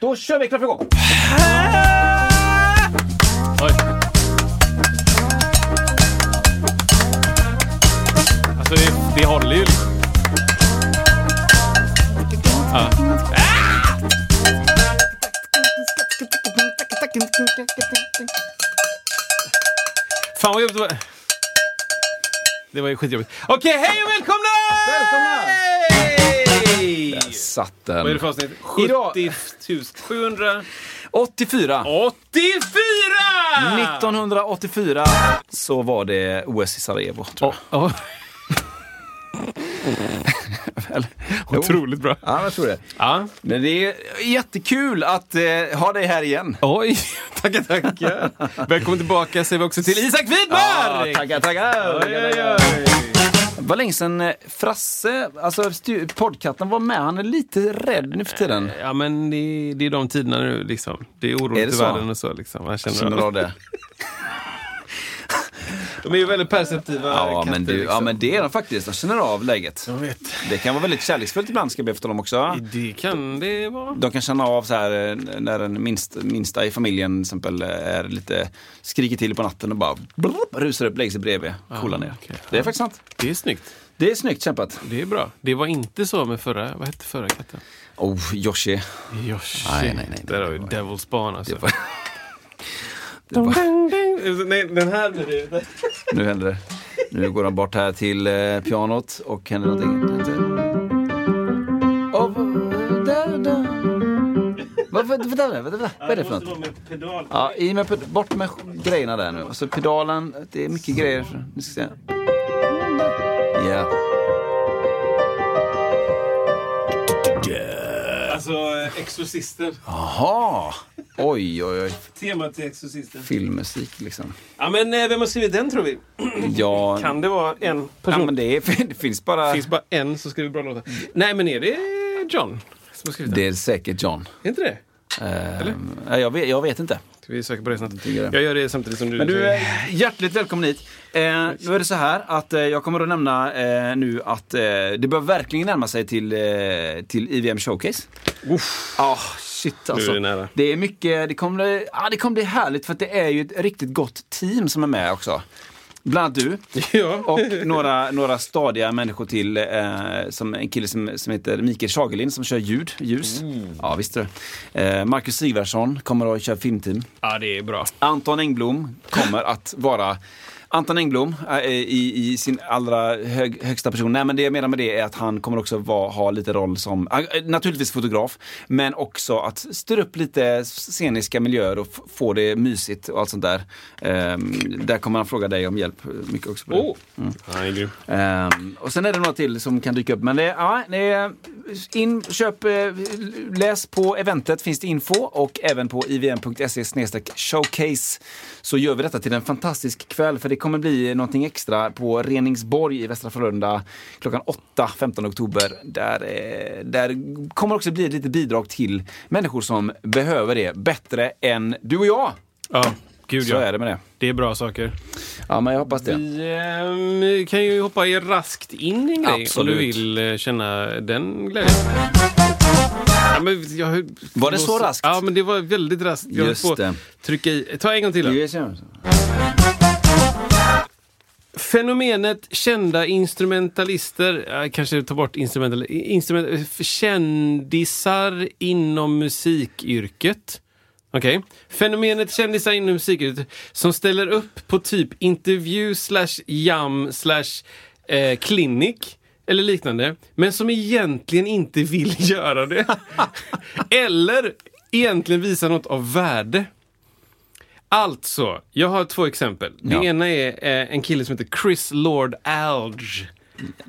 Då kör vi, klart för igång! Oj. Alltså det, det håller ju liksom. Ja. Fan vad jobbigt det var. Det var ju skitjobbigt. Okej, hej och välkomna! Välkomna! Hej! Satt Vad är det den. för avsnitt? Idag- 70 784! 84! 84! 1984 så var det OS i Sarajevo, tror jag. Oh. Väl? Otroligt bra. Ja, jag tror det. Ja. Men det är jättekul att eh, ha dig här igen. Oj, tackar, tackar. Välkommen tillbaka säger vi också till Isak Widmark! tackar, tackar! Oj, oj, oj. Var länge sedan eh, Frasse, alltså poddkatten var med. Han är lite rädd nu för tiden. Ja, men det, det är de tiderna nu liksom. Det är Är oroligt det i världen och så liksom. Man känner, Känner av det? De är ju väldigt perceptiva Ja, katter, men, du, ja, liksom. men det är de faktiskt. De känner av läget. Jag vet. Det kan vara väldigt kärleksfullt ibland, ska jag be för dem också. Det kan det vara. De kan känna av så här eh, när den minst, minsta i familjen till exempel eh, är lite skriker till på natten och bara brrr, rusar upp, lägger sig bredvid, coolar ner. okej. Det är faktiskt sant. Det är snyggt. Det är snyggt kämpat. Det är bra. Det var inte så med förra, vad hette förra katten? Oh, Yoshi. Josh. Nej, nej, nej, det Där har vi Devil's Spawn alltså. Det var, ding, ding. Nej, den här blir det. nu händer det. Nu går han bort här till eh, pianot och händer någonting. Oh, där, där. Vad, är det för något? med pedal. Ja, i med, ped- bort med grejerna där nu. Så pedalen, det är mycket grejer. Nu ska se. Ja. Alltså, Exorcisten. Jaha! Oj, oj, oj. Temat till Exorcisten. Filmmusik liksom. Ja, men eh, vem har skrivit den tror vi? Ja, Kan det vara en person? ja men det, är, det finns bara... Det finns bara en som skriver bra låtar. Nej, men är det John som har skrivit den? Det är säkert John. Är inte det? Ehm, ja, jag, vet, jag vet inte. Ska vi söka på det det. Jag gör det samtidigt som du. Men du är hjärtligt välkommen hit. Eh, nu är det så här att eh, jag kommer att nämna eh, nu att eh, det bör verkligen närma sig till, eh, till IVM Showcase. Ja, shit alltså. är det nära. Det är mycket, det kommer, ja, det kommer bli härligt för att det är ju ett riktigt gott team som är med också. Bland annat du Ja. och några, några stadiga människor till. Eh, som en kille som, som heter Mikael Schagelin som kör ljud, ljus. Ja, visste du. Eh, Marcus Sigvardsson kommer att köra filmteam. ja, det är bra. Anton Engblom kommer att vara Anton Engblom äh, i, i sin allra hög, högsta person. Nej men det jag menar med det är att han kommer också vara, ha lite roll som, äh, naturligtvis fotograf, men också att styra upp lite sceniska miljöer och få det mysigt och allt sånt där. Ehm, där kommer han fråga dig om hjälp mycket också. Oh. Han är grym. Ehm, och sen är det några till som kan dyka upp. Men det, ja, det är in, köp, eh, läs på eventet finns det info och även på ivm.se showcase så gör vi detta till en fantastisk kväll för det kommer bli någonting extra på Reningsborg i Västra Frölunda klockan 8 15 oktober. Där, eh, där kommer också bli ett litet bidrag till människor som behöver det bättre än du och jag. Ja, gud Så ja. är det med det. Det är bra saker. Ja, men jag hoppas det. Vi ehm, kan ju hoppa i raskt in i en grej Absolut. om du vill eh, känna den glädjen. Ja, men jag, Var det så raskt? Ja, men det var väldigt raskt. Jag Just på det. Trycka i. Ta en gång till. Då. Fenomenet kända instrumentalister, eh, kanske ta bort instrumental, instrument, kändisar inom musikyrket. Okej. Fenomenet kändisar inom musikyrket som ställer upp på typ intervju slash jam slash eh, klinik clinic eller liknande, men som egentligen inte vill göra det. eller egentligen visa något av värde. Alltså, jag har två exempel. Det Ja. ena är eh, en kille som heter Chris Lord Alge.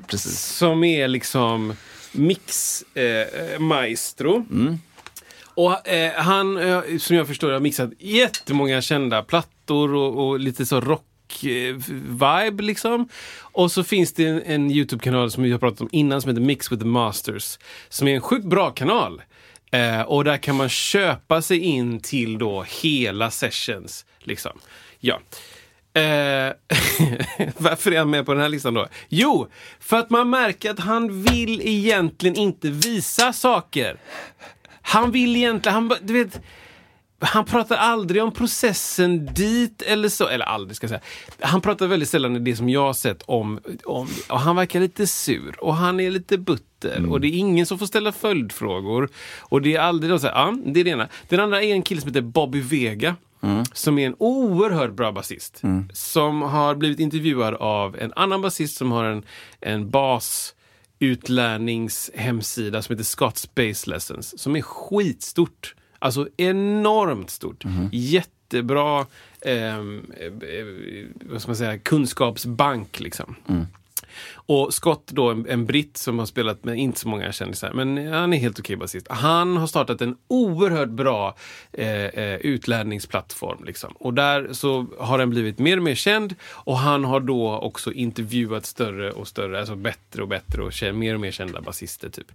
Precis. Som är liksom mix eh, maestro. Och eh, han, eh, som jag förstår, har mixat jättemånga kända plattor och, och lite så rock eh, vibe liksom. Och så finns det en, en YouTube-kanal som vi har pratat om innan som heter Mix with the Masters. Som är en sjukt bra kanal. Eh, och där kan man köpa sig in till då hela sessions. Liksom. Ja. Eh, varför är han med på den här listan då? Jo, för att man märker att han vill egentligen inte visa saker. Han vill egentligen, han, du vet, han pratar aldrig om processen dit eller så, eller aldrig ska jag säga. Han pratar väldigt sällan i det som jag har sett om, om och han verkar lite sur och han är lite butter och det är ingen som får ställa följdfrågor. Och det är aldrig så här, ja, det är det ena. Den andra är en kille som heter Bobby Vega. Som är en oerhört bra basist. Som har blivit intervjuad av en annan basist som har en, en bas utlärningshemsida som heter Scott's Bass Lessons. Som är skitstort. Alltså enormt stort. Jättebra ehm, eh, eh, vad ska man säga, kunskapsbank. Liksom. Och Scott då, en, en britt som har spelat med inte så många kändisar, men han är helt okej basist. Han har startat en oerhört bra eh, eh utlärningsplattform. Liksom. Och där så har den blivit mer och mer känd och han har då också intervjuat större och större, alltså bättre och bättre och mer och mer kända basister. Typ.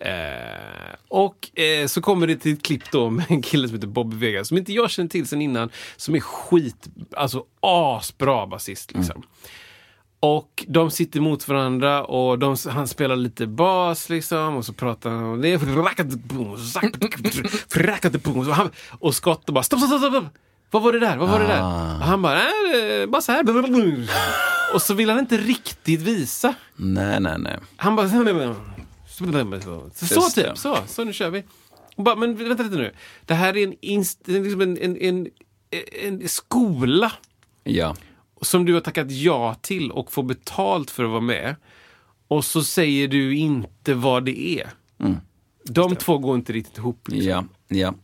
Eh, och eh, så kommer det till ett klipp då med en kille som heter Bobby Vega, som inte jag känner till sen innan, som är skit, alltså asbra basist. Liksom. Mm. Och de sitter mot varandra och de, han spelar lite bas liksom och så pratar han om det. Och, han, och Scott bara stopp, stopp, stopp, stopp! Vad var det där? Vad var det där? Och han bara, är bara så här. Och så vill han inte riktigt visa. Nej, nej, nej. Han bara... Så, så typ, så, så nu kör vi. Och bara, men vänta lite nu. Det här är en, inst, liksom en, en, en, en skola Ja. Som du har tackat ja till och får betalt för att vara med. Och så säger du inte vad det är. De två går inte riktigt ihop. Liksom. Ja. Ja.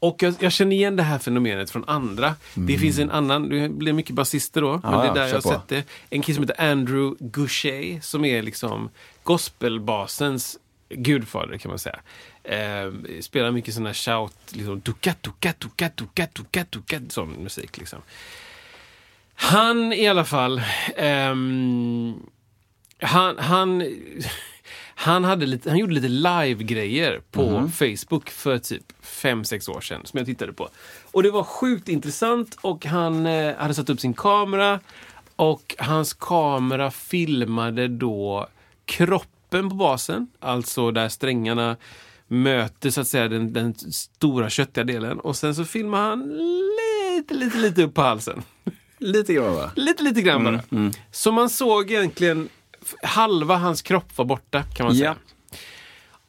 Och jag, jag känner igen det här fenomenet från andra. Det finns en annan, det blir mycket basister då, men Ja, det är där jag har sett det. En kille som heter Andrew Goucher som är liksom gospelbasens gudfader kan man säga. Eh, spelar mycket sån här shout, liksom duka, duka, duka, duka, duka, duka, sån musik liksom. Han i alla fall, ehm, han, han, han, hade lite, han gjorde lite live-grejer på Facebook för typ 5-6 år sedan som jag tittade på. Och det var sjukt intressant och han eh, hade satt upp sin kamera och hans kamera filmade då kroppen på basen, alltså där strängarna möter så att säga den, den stora köttiga delen och sen så filmar han lite, lite, lite upp på halsen. Lite grann va? Lite, lite grann bara. Så man såg egentligen halva hans kropp var borta kan man säga. Ja.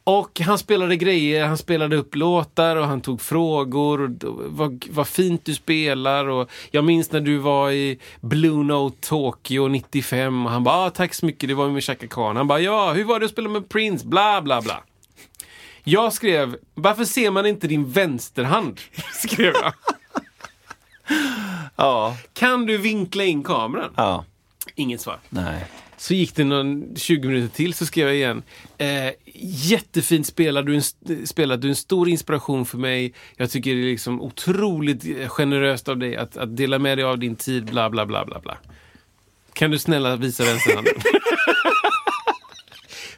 Och han spelade grejer, han spelade upp låtar och han tog frågor. Och vad, vad fint du spelar. Och jag minns när du var i Blue Note Tokyo 95 och han bara ah, tack så mycket, det var med Chaka Khan. Han bara ja, hur var det att spela med Prince? Bla bla bla. Jag skrev, varför ser man inte din vänsterhand? skrev jag. Ja. Kan du vinkla in kameran? Ja. Inget svar. Nej. Så gick det någon 20 minuter till så skrev jag igen. Eh, jättefint spelar du, en, spelar du är en stor inspiration för mig. Jag tycker det är liksom otroligt eh, generöst av dig att, att dela med dig av din tid, bla bla bla bla bla. Kan du snälla visa vänsterhanden?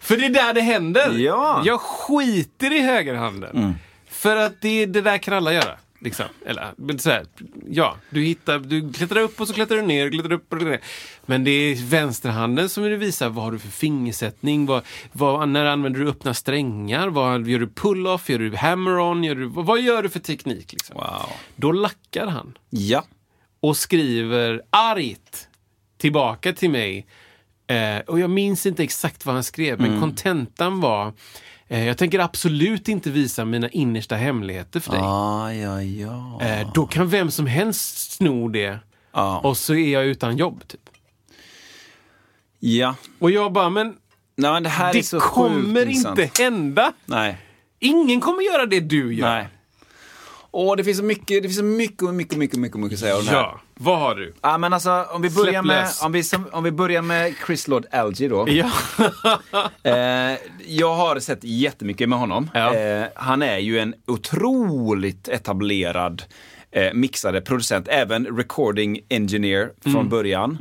för det är där det händer. Ja. Jag skiter i högerhanden. För att det, det där kan alla göra. Liksom. Eller, men så här, ja, du, hittar, du klättrar upp och så klättrar du ner, klättrar upp och ner. Men det är vänsterhanden som vill visa vad har du för fingersättning, vad, vad, när använder du öppna strängar, vad, gör du pull-off, gör du hammer-on, gör du, vad, vad gör du för teknik? Liksom? Wow. Då lackar han Ja. och skriver argt tillbaka till mig. Eh, och jag minns inte exakt vad han skrev, men kontentan var eh, jag tänker absolut inte visa mina innersta hemligheter för dig. Ah, ja, ja. Eh, då kan vem som helst sno det Ja. och så är jag utan jobb. Typ. Ja. Och jag bara, men Nej, men det här är det så kommer sjukt inte hända. Nej. Ingen kommer göra det du gör. Nej. Åh, det finns så mycket, det finns så mycket, och mycket, mycket, mycket, mycket att säga om den här. Ja, vad har du? Ja, men alltså, om vi börjar Släpp med, lös. om vi, som- om vi börjar med Chris Lord Alge då. Ja. Eh, jag har sett jättemycket med honom. Ja. Eh, han är ju en otroligt etablerad eh, mixade producent, även recording engineer från Mm. början.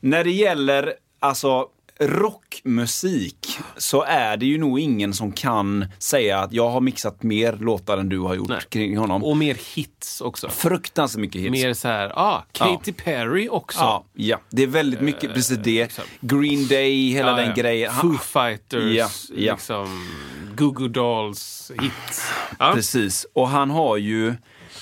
När det gäller alltså rockmusik så är det ju nog ingen som kan säga att jag har mixat mer låtar än du har gjort Nej. kring honom. Och mer hits också. Fruktansvärt mycket hits. Mer så här, ah, Katy Perry också. Ja, ja, det är väldigt mycket, precis det. exakt. Green Day, hela Ja, den ja. grejen. Foo Fighters, Ja, ja. liksom Goo Goo Dolls hits. Ja. Precis, och han har ju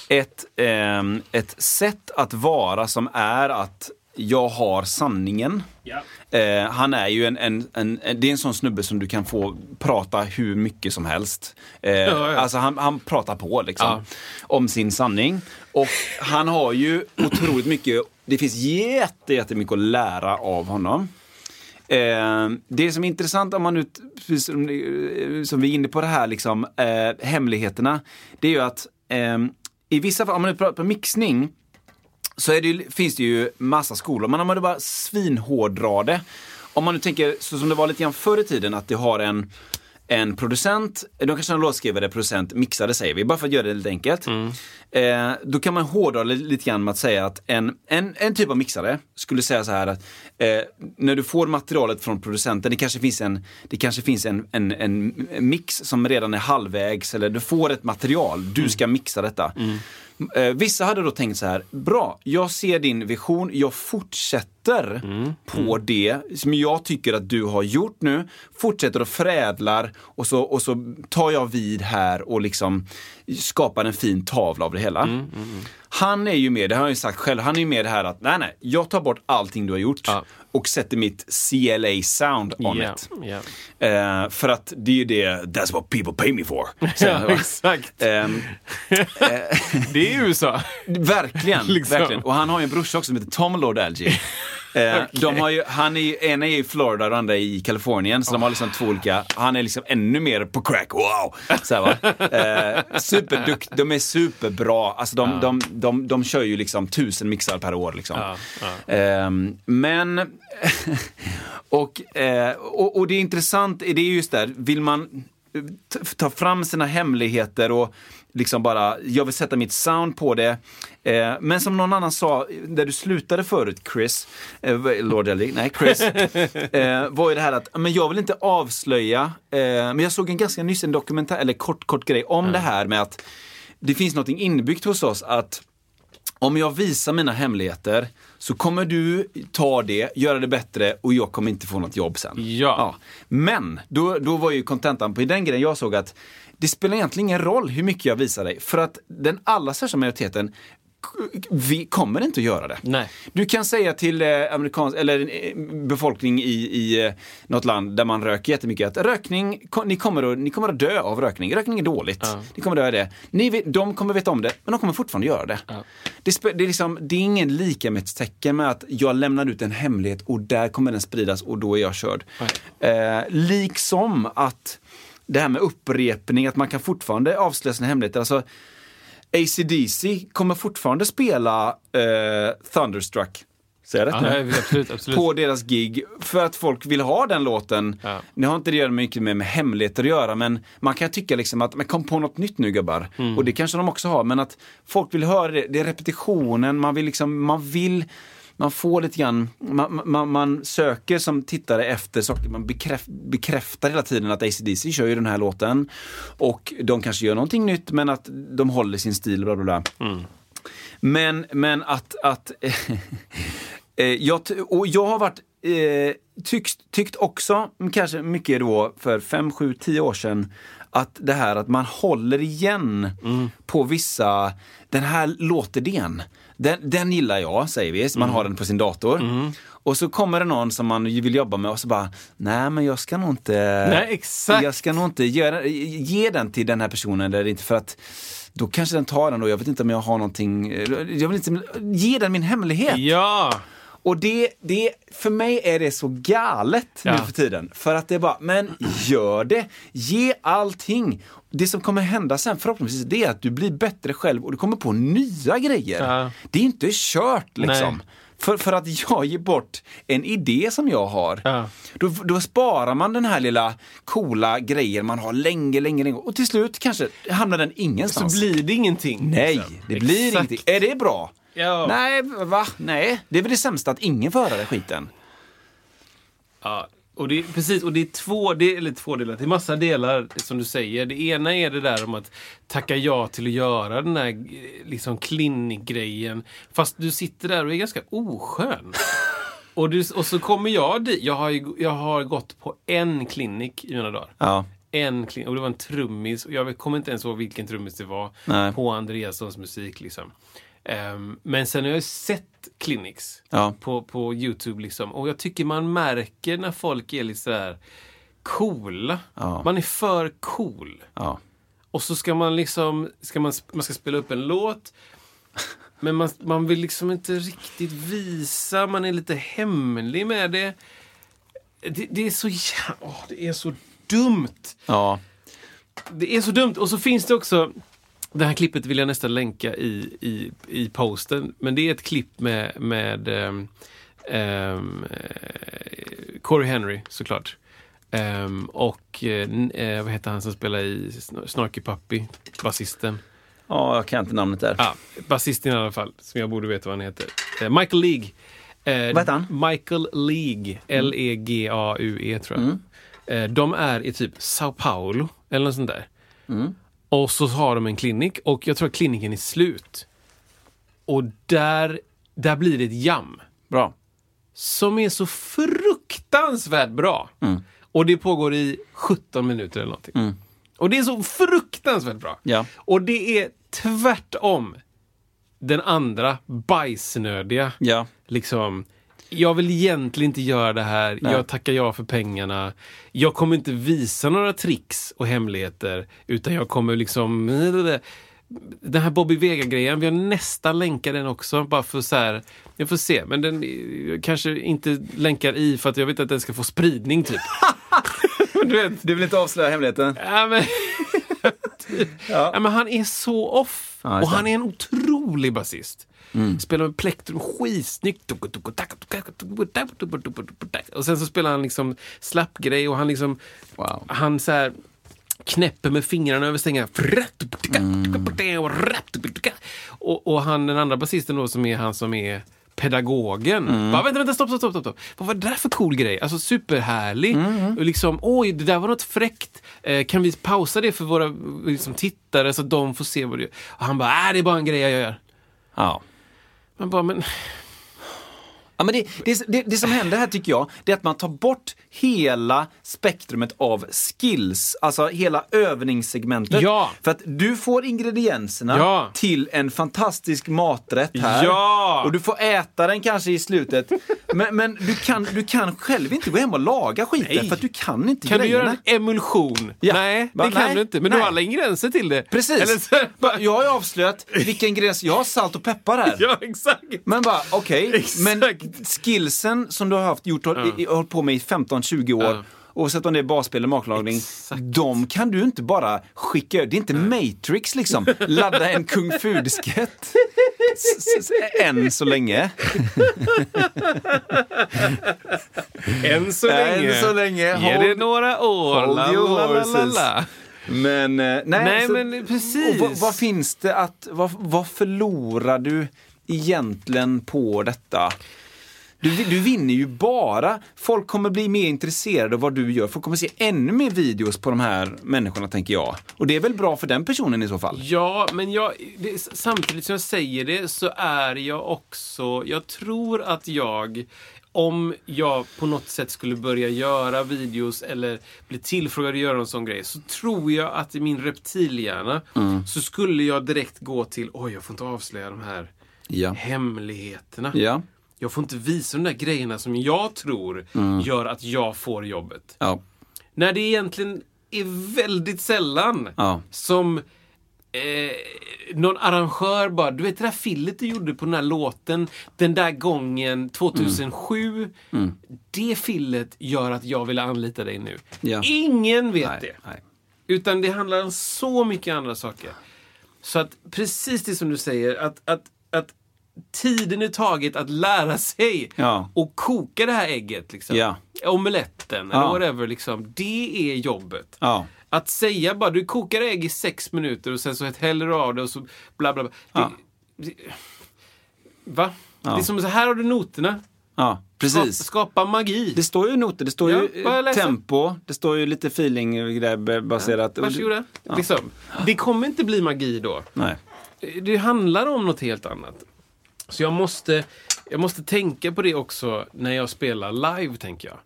ett, ehm, ett sätt att vara som är att jag har sanningen. Ja. Eh, han är ju en, en, en, det är en sån snubbe som du kan få prata hur mycket som helst. Eh, ja. Alltså han, han pratar på liksom. Ja. Om sin sanning. Och han har ju otroligt mycket, det finns jätte, jättemycket att lära av honom. Eh, det som är intressant om man nu, som, eh, som vi är inne på det här, liksom, eh, hemligheterna, det är ju att eh, i vissa fall, om man nu pratar mixning, så det, finns det ju massa skolor. Men om man bara svinhårdrar det. Om man nu tänker så som det var lite grann förr i tiden, att det har en, en producent, de kanske en låtskrivare, producent, mixare säger vi, bara för att göra det lite enkelt. Eh, då kan man hårdra det lite grann med att säga att en, en, en typ av mixare skulle säga så här att eh, när du får materialet från producenten, det kanske finns en, det kanske finns en, en, en mix som redan är halvvägs, eller du får ett material, du ska mixa detta. Eh, vissa hade då tänkt så här, bra, jag ser din vision, jag fortsätter på det som jag tycker att du har gjort nu, fortsätter och förädlar och så, och så tar jag vid här och liksom skapar en fin tavla av det hela. Han är ju med, det har han ju sagt själv, han är ju med det här att nej, nej, jag tar bort allting du har gjort Ja. och sätter mitt CLA-sound on Ja, it. ja. Eh, för att det är ju det, that's what people pay me for. ja, exakt. Ehm, Det är USA. Verkligen, Liksom. verkligen. Och han har ju en brorsa också som heter Tom Lord Alge. Eh, de har ju, han är ju, ena är i Florida och den andra är i Kalifornien, så de har liksom två olika, han är liksom ännu mer på crack, wow! Så här, va? Eh, superdukt, de är superbra, alltså de, de, de, de kör ju liksom tusen mixar per år liksom. Ja, Eh, men, och, och, och det är intressant, det är just där, vill man ta fram sina hemligheter och liksom bara, jag vill sätta mitt sound på det. Eh, men som någon annan sa, där du slutade förut Chris, eh, Lord Ellie, nej Chris, eh, var ju det här att, men jag vill inte avslöja, eh, men jag såg en ganska nyss en dokumentär, eller kort, kort grej om det här med att det finns något inbyggt hos oss att om jag visar mina hemligheter så kommer du ta det, göra det bättre och jag kommer inte få något jobb sen. Ja. Men då, då var ju kontentan på den grejen jag såg att det spelar egentligen ingen roll hur mycket jag visar dig för att den allra största majoriteten vi kommer inte att göra det. Nej. Du kan säga till eh, amerikansk, eller eh, befolkning i, i eh, något land där man röker jättemycket att rökning, ni kommer, att, ni kommer att dö av rökning. Rökning är dåligt. Ni kommer att dö av det. Ni, de kommer veta om det, men de kommer fortfarande göra det. Det, spe, det, är liksom, det är ingen likamätstecken med att jag lämnar ut en hemlighet och där kommer den spridas och då är jag körd. Eh, liksom att det här med upprepning, att man kan fortfarande avslöja sina hemligheter. Alltså, ACDC kommer fortfarande spela eh, Thunderstruck. Säger jag rätt Ja, nu? absolut, absolut. På deras gig för att folk vill ha den låten. Ja. Nu har inte det mycket med, med hemligheter att göra men man kan tycka liksom att men kom på något nytt nu gubbar. Mm. Och det kanske de också har men att folk vill höra det. Det är repetitionen, man vill liksom, man vill man får lite grann, man, man, man söker som tittare efter saker, man bekräft, bekräftar hela tiden att ACDC kör ju den här låten. Och de kanske gör någonting nytt men att de håller sin stil, bla bla bla. Men, men att, att eh, jag, och jag har varit, eh, tyckt, tyckt också, kanske mycket då för fem sju tio år sedan, att det här att man håller igen på vissa, den här låtidén, den, den gillar jag, säger vi, så man har den på sin dator. Och så kommer det någon som man vill jobba med och så bara, nej men jag ska nog inte, Nej, exakt. jag ska nog inte göra, ge den till den här personen eller inte för att då kanske den tar den och jag vet inte om jag har någonting, jag vill inte ge den min hemlighet. Ja! Och det, det, för mig är det så galet nu Ja. för tiden. För att det är bara, men gör det. Ge allting. Det som kommer hända sen förhoppningsvis, det är att du blir bättre själv och du kommer på nya grejer. Ja. Det är inte kört liksom. Nej. För, för att jag ger bort en idé som jag har, Ja. då, då sparar man den här lilla coola grejen man har länge, länge, länge. Och till slut kanske hamnar den Så ingenstans. blir det ingenting. Nej, liksom. det blir Exakt. ingenting. Är det bra? Ja. Nej, va? Nej, det är väl det sämsta att ingen får höra den skiten. Ja, och det, är- precis, och det är två, det är, eller två delar. Det är massa delar som du säger. Det ena är det där om att tacka ja till att göra den här eh, liksom klinikgrejen. Fast du sitter där och är ganska oskön. och, du, och så kommer jag dit. Jag har, ju- jag har gått på en klinik i mina dagar. Ja. En klinik, och det var en trummis. Och jag kommer inte ens ihåg vilken trummis det var. Nej. På Andreassons musik liksom. Ehm, men sen har jag sett clinics Ja. på, på Youtube liksom. Och jag tycker man märker när folk är lite sådär coola. Ja. Man är för cool. Ja. Och så ska man liksom, ska man, man ska spela upp en låt. Men man, man vill liksom inte riktigt visa, man är lite hemlig med det. Det, det är så jä- åh, det är så dumt. Ja. Det är så dumt. Och så finns det också, det här klippet vill jag nästan länka i, i, i posten. Men det är ett klipp med, med um, um, Corey Henry såklart. Ehm, och eh, vad heter han som spelar i Sn- Snarky Puppy? Basisten. Ja, jag kan inte namnet där. Ja, basisten i alla fall, som jag borde veta vad han heter. Eh, Michael League. Eh, Vad heter han? Michael League. L-E-G-A-U-E tror jag. Eh, de är i typ Sao Paulo, eller något sånt där. Och så har de en klinik och jag tror att kliniken är slut. Och där, där blir det ett jam Bra. som är så fruktansvärt bra. Och det pågår i 17 minuter eller någonting. Och det är så fruktansvärt bra. Ja. Och det är tvärtom den andra bajsnödiga. Ja. Liksom, jag vill egentligen inte göra det här. Nej. Jag tackar ja för pengarna. Jag kommer inte visa några tricks och hemligheter. Utan jag kommer liksom... Den här Bobby Vega-grejen, vi har nästan länkat den också. Bara för så här, jag får se. Men den kanske inte länkar i för att jag vet att den ska få spridning typ. du vet, Du vill inte avslöja hemligheten? Ja, men, ja. men han är så off. Ja, och han är en otrolig basist. Spelar med plektrum skitsnyggt. Och sen så spelar han liksom slappgrej och han liksom... Wow. Han så här knäpper med fingrarna över strängarna. Och, och han, den andra basisten då som är han som är pedagogen. Bara, vänta, vänta, stopp, stopp, stopp, stopp. Vad var det där för cool grej? Alltså superhärlig. Och liksom, oj, det där var något fräckt. Eh, kan vi pausa det för våra liksom, tittare så att de får se vad det är? Och han bara, äh, det är bara en grej jag gör. Ja. Man bara, men... Ja, men det, det, det, det som händer här tycker jag, det är att man tar bort hela spektrumet av skills, alltså hela övningssegmentet. Ja. För att du får ingredienserna Ja. till en fantastisk maträtt här. Ja. Och du får äta den kanske i slutet. Men, men du, kan, du kan själv inte gå hem och laga skiten Nej. för att du kan inte Kan du grejerna. göra en emulsion? Ja. Nej, Va, det kan nej, du inte. Men du nej. har alla ingredienser till det. Precis. Eller så, Bara, Jag har avslöjat vilken ingrediens, jag har salt och peppar här. ja, exakt. Men bara, okej, Exakt. Skillsen som du har haft, gjort, ja. hållit på med i 15-20 år, Ja. oavsett om det är basspel eller matlagning, Exakt. de kan du inte bara skicka. Det är inte Matrix liksom. Ladda en kung fu-diskett. Än så länge. Än så Än länge. så länge. Ge det några år. hold your horses. Men, eh, nej, Nej, så- men precis. Vad, vad finns det att, vad, vad förlorar du egentligen på detta? Du, du vinner ju bara. Folk kommer bli mer intresserade av vad du gör. Folk kommer se ännu mer videos på de här människorna, tänker jag. Och det är väl bra för den personen i så fall? Ja, men jag, det, samtidigt som jag säger det så är jag också, jag tror att jag, om jag på något sätt skulle börja göra videos eller bli tillfrågad att göra en sån grej, så tror jag att i min reptilhjärna så skulle jag direkt gå till, oj, jag får inte avslöja de här Ja. hemligheterna. Ja. Jag får inte visa de där grejerna som jag tror gör att jag får jobbet. Ja. När det egentligen är väldigt sällan Ja. som eh, någon arrangör bara, du vet det där fillet du gjorde på den här låten den där gången 2007. Det fillet gör att jag vill anlita dig nu. Ja. Ingen vet Nej, det. nej. Utan det handlar om så mycket andra saker. Så att precis det som du säger, att, att, att tiden är taget att lära sig Ja. och koka det här ägget. Liksom. Ja. Omeletten eller Ja. whatever. Liksom. Det är jobbet. Ja. Att säga bara, du kokar ägg i sex minuter och sen så häller du av det och så bla bla bla. Det, Ja. det, va? Det är som så här har du noterna. Ja, precis. Skapa, skapa magi. Det står ju noter, det står Ja, ju tempo, det står ju lite feeling baserat. Varsågoda. Liksom. Det kommer inte bli magi då. Nej. Det handlar om något helt annat. Så jag måste, jag måste tänka på det också när jag spelar live, tänker jag.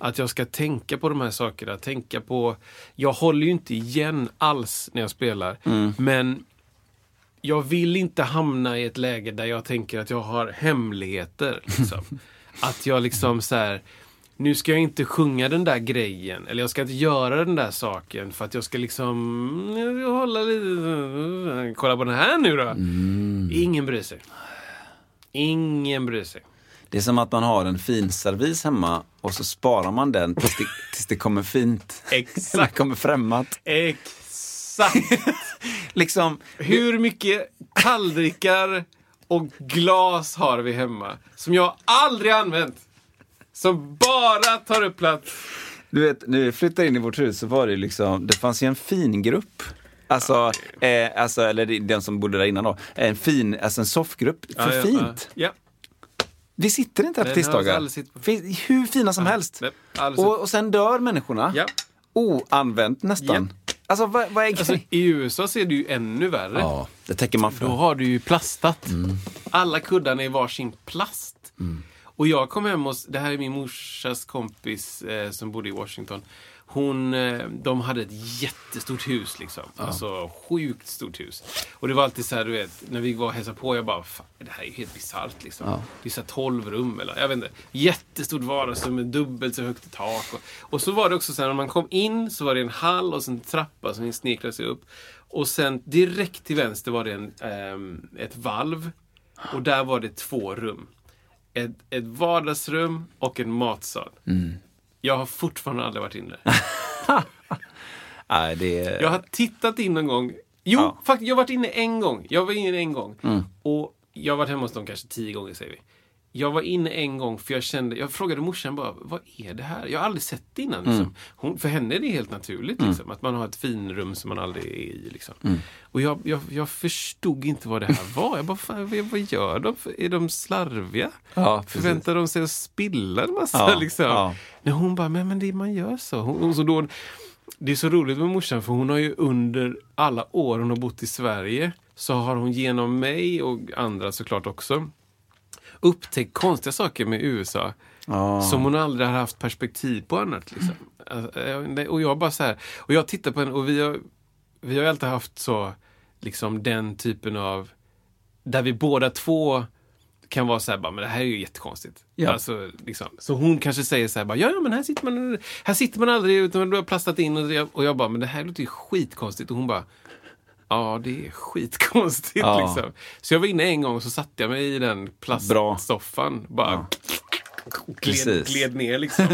Att jag ska tänka på de här sakerna. Tänka på... Jag håller ju inte igen alls när jag spelar. Men jag vill inte hamna i ett läge där jag tänker att jag har hemligheter. Liksom. att jag liksom så här... Nu ska jag inte sjunga den där grejen. Eller jag ska inte göra den där saken. För att jag ska liksom... jag vill Hålla lite... Kolla på den här nu då. Ingen bryr sig. Ingen bryr sig. Det är som att man har en fin servis hemma och så sparar man den tills det, tills det kommer fint. Exakt. Det kommer främmat. Exakt. Liksom, Hur mycket tallrikar och glas har vi hemma? Som jag aldrig använt. Som bara tar upp plats. du vet, när vi flyttade in i vårt hus så var det liksom, det fanns ju en fin grupp. Alltså, eh, alltså, eller den som bodde där innan då. En fin, alltså en soffgrupp för Ja, fint. Ja. Vi sitter inte här på tisdagar. Hur fina som helst. Och, och sen dör människorna. Ja. Oanvänt nästan. Alltså vad, vad är Alltså? I USA ser det ju ännu värre. Ja, det täcker man för. Då har du ju plastat. Mm. Alla kuddarna är varsin plast. Och jag kom hem hos, det här är min morsas kompis eh, som bodde i Washington. Hon, eh, de hade ett jättestort hus liksom. Alltså sjukt stort hus. Och det var alltid så här, du vet, när vi var och hälsade på, jag bara, fan, det här är ju helt bisarrt liksom. Det är så här 12 rum eller, jag vet inte. Jättestort vardagsrum med dubbelt så högt i tak. Och, och så var det också så här, när man kom in så var det en hall och en trappa som sneklade sig upp. Och sen direkt till vänster var det en, ehm, ett valv. Och där var det två rum. Ett, ett vardagsrum och en matsal. Jag har fortfarande aldrig varit inne. Nej, det. Jag har tittat in någon gång. Jo, Ja. faktiskt, jag har varit inne en gång. Jag var inne en gång. Mm. Och jag har varit hemma hos dem kanske tio gånger, säger vi. Jag var inne en gång för jag kände, jag frågade morsan bara, vad är det här? Jag har aldrig sett det innan. Liksom. Mm. Hon, för henne är det helt naturligt, liksom, att man har ett finrum som man aldrig är i. Liksom. Mm. Och jag, jag, jag förstod inte vad det här var. Jag bara, fan, vad, gör de? Är de slarviga? Ja. Förväntar de sig att spilla en massa? Ja, liksom? ja. Nej, hon bara, men, men det, man gör så. Hon, och så då, det är så roligt med morsan för hon har ju under alla år hon har bott i Sverige så har hon genom mig och andra såklart också upptäckt konstiga saker med USA. Som hon aldrig har haft perspektiv på annat. Liksom. Alltså, eh, Och jag bara så här, och jag tittar på henne och vi har, vi har alltid haft så, liksom den typen av, där vi båda två kan vara så här, bara, men det här är ju jättekonstigt. Ja. Alltså, liksom. Så hon kanske säger så här, bara, ja, ja men här sitter man, här sitter man aldrig utan du har plastat in och jag, och jag bara, men det här låter ju skitkonstigt. Och hon bara, ja det är skitkonstigt Ja. liksom. Så jag var inne en gång och så satte jag mig i den plastsoffan. Bara gled, Precis. gled ner liksom.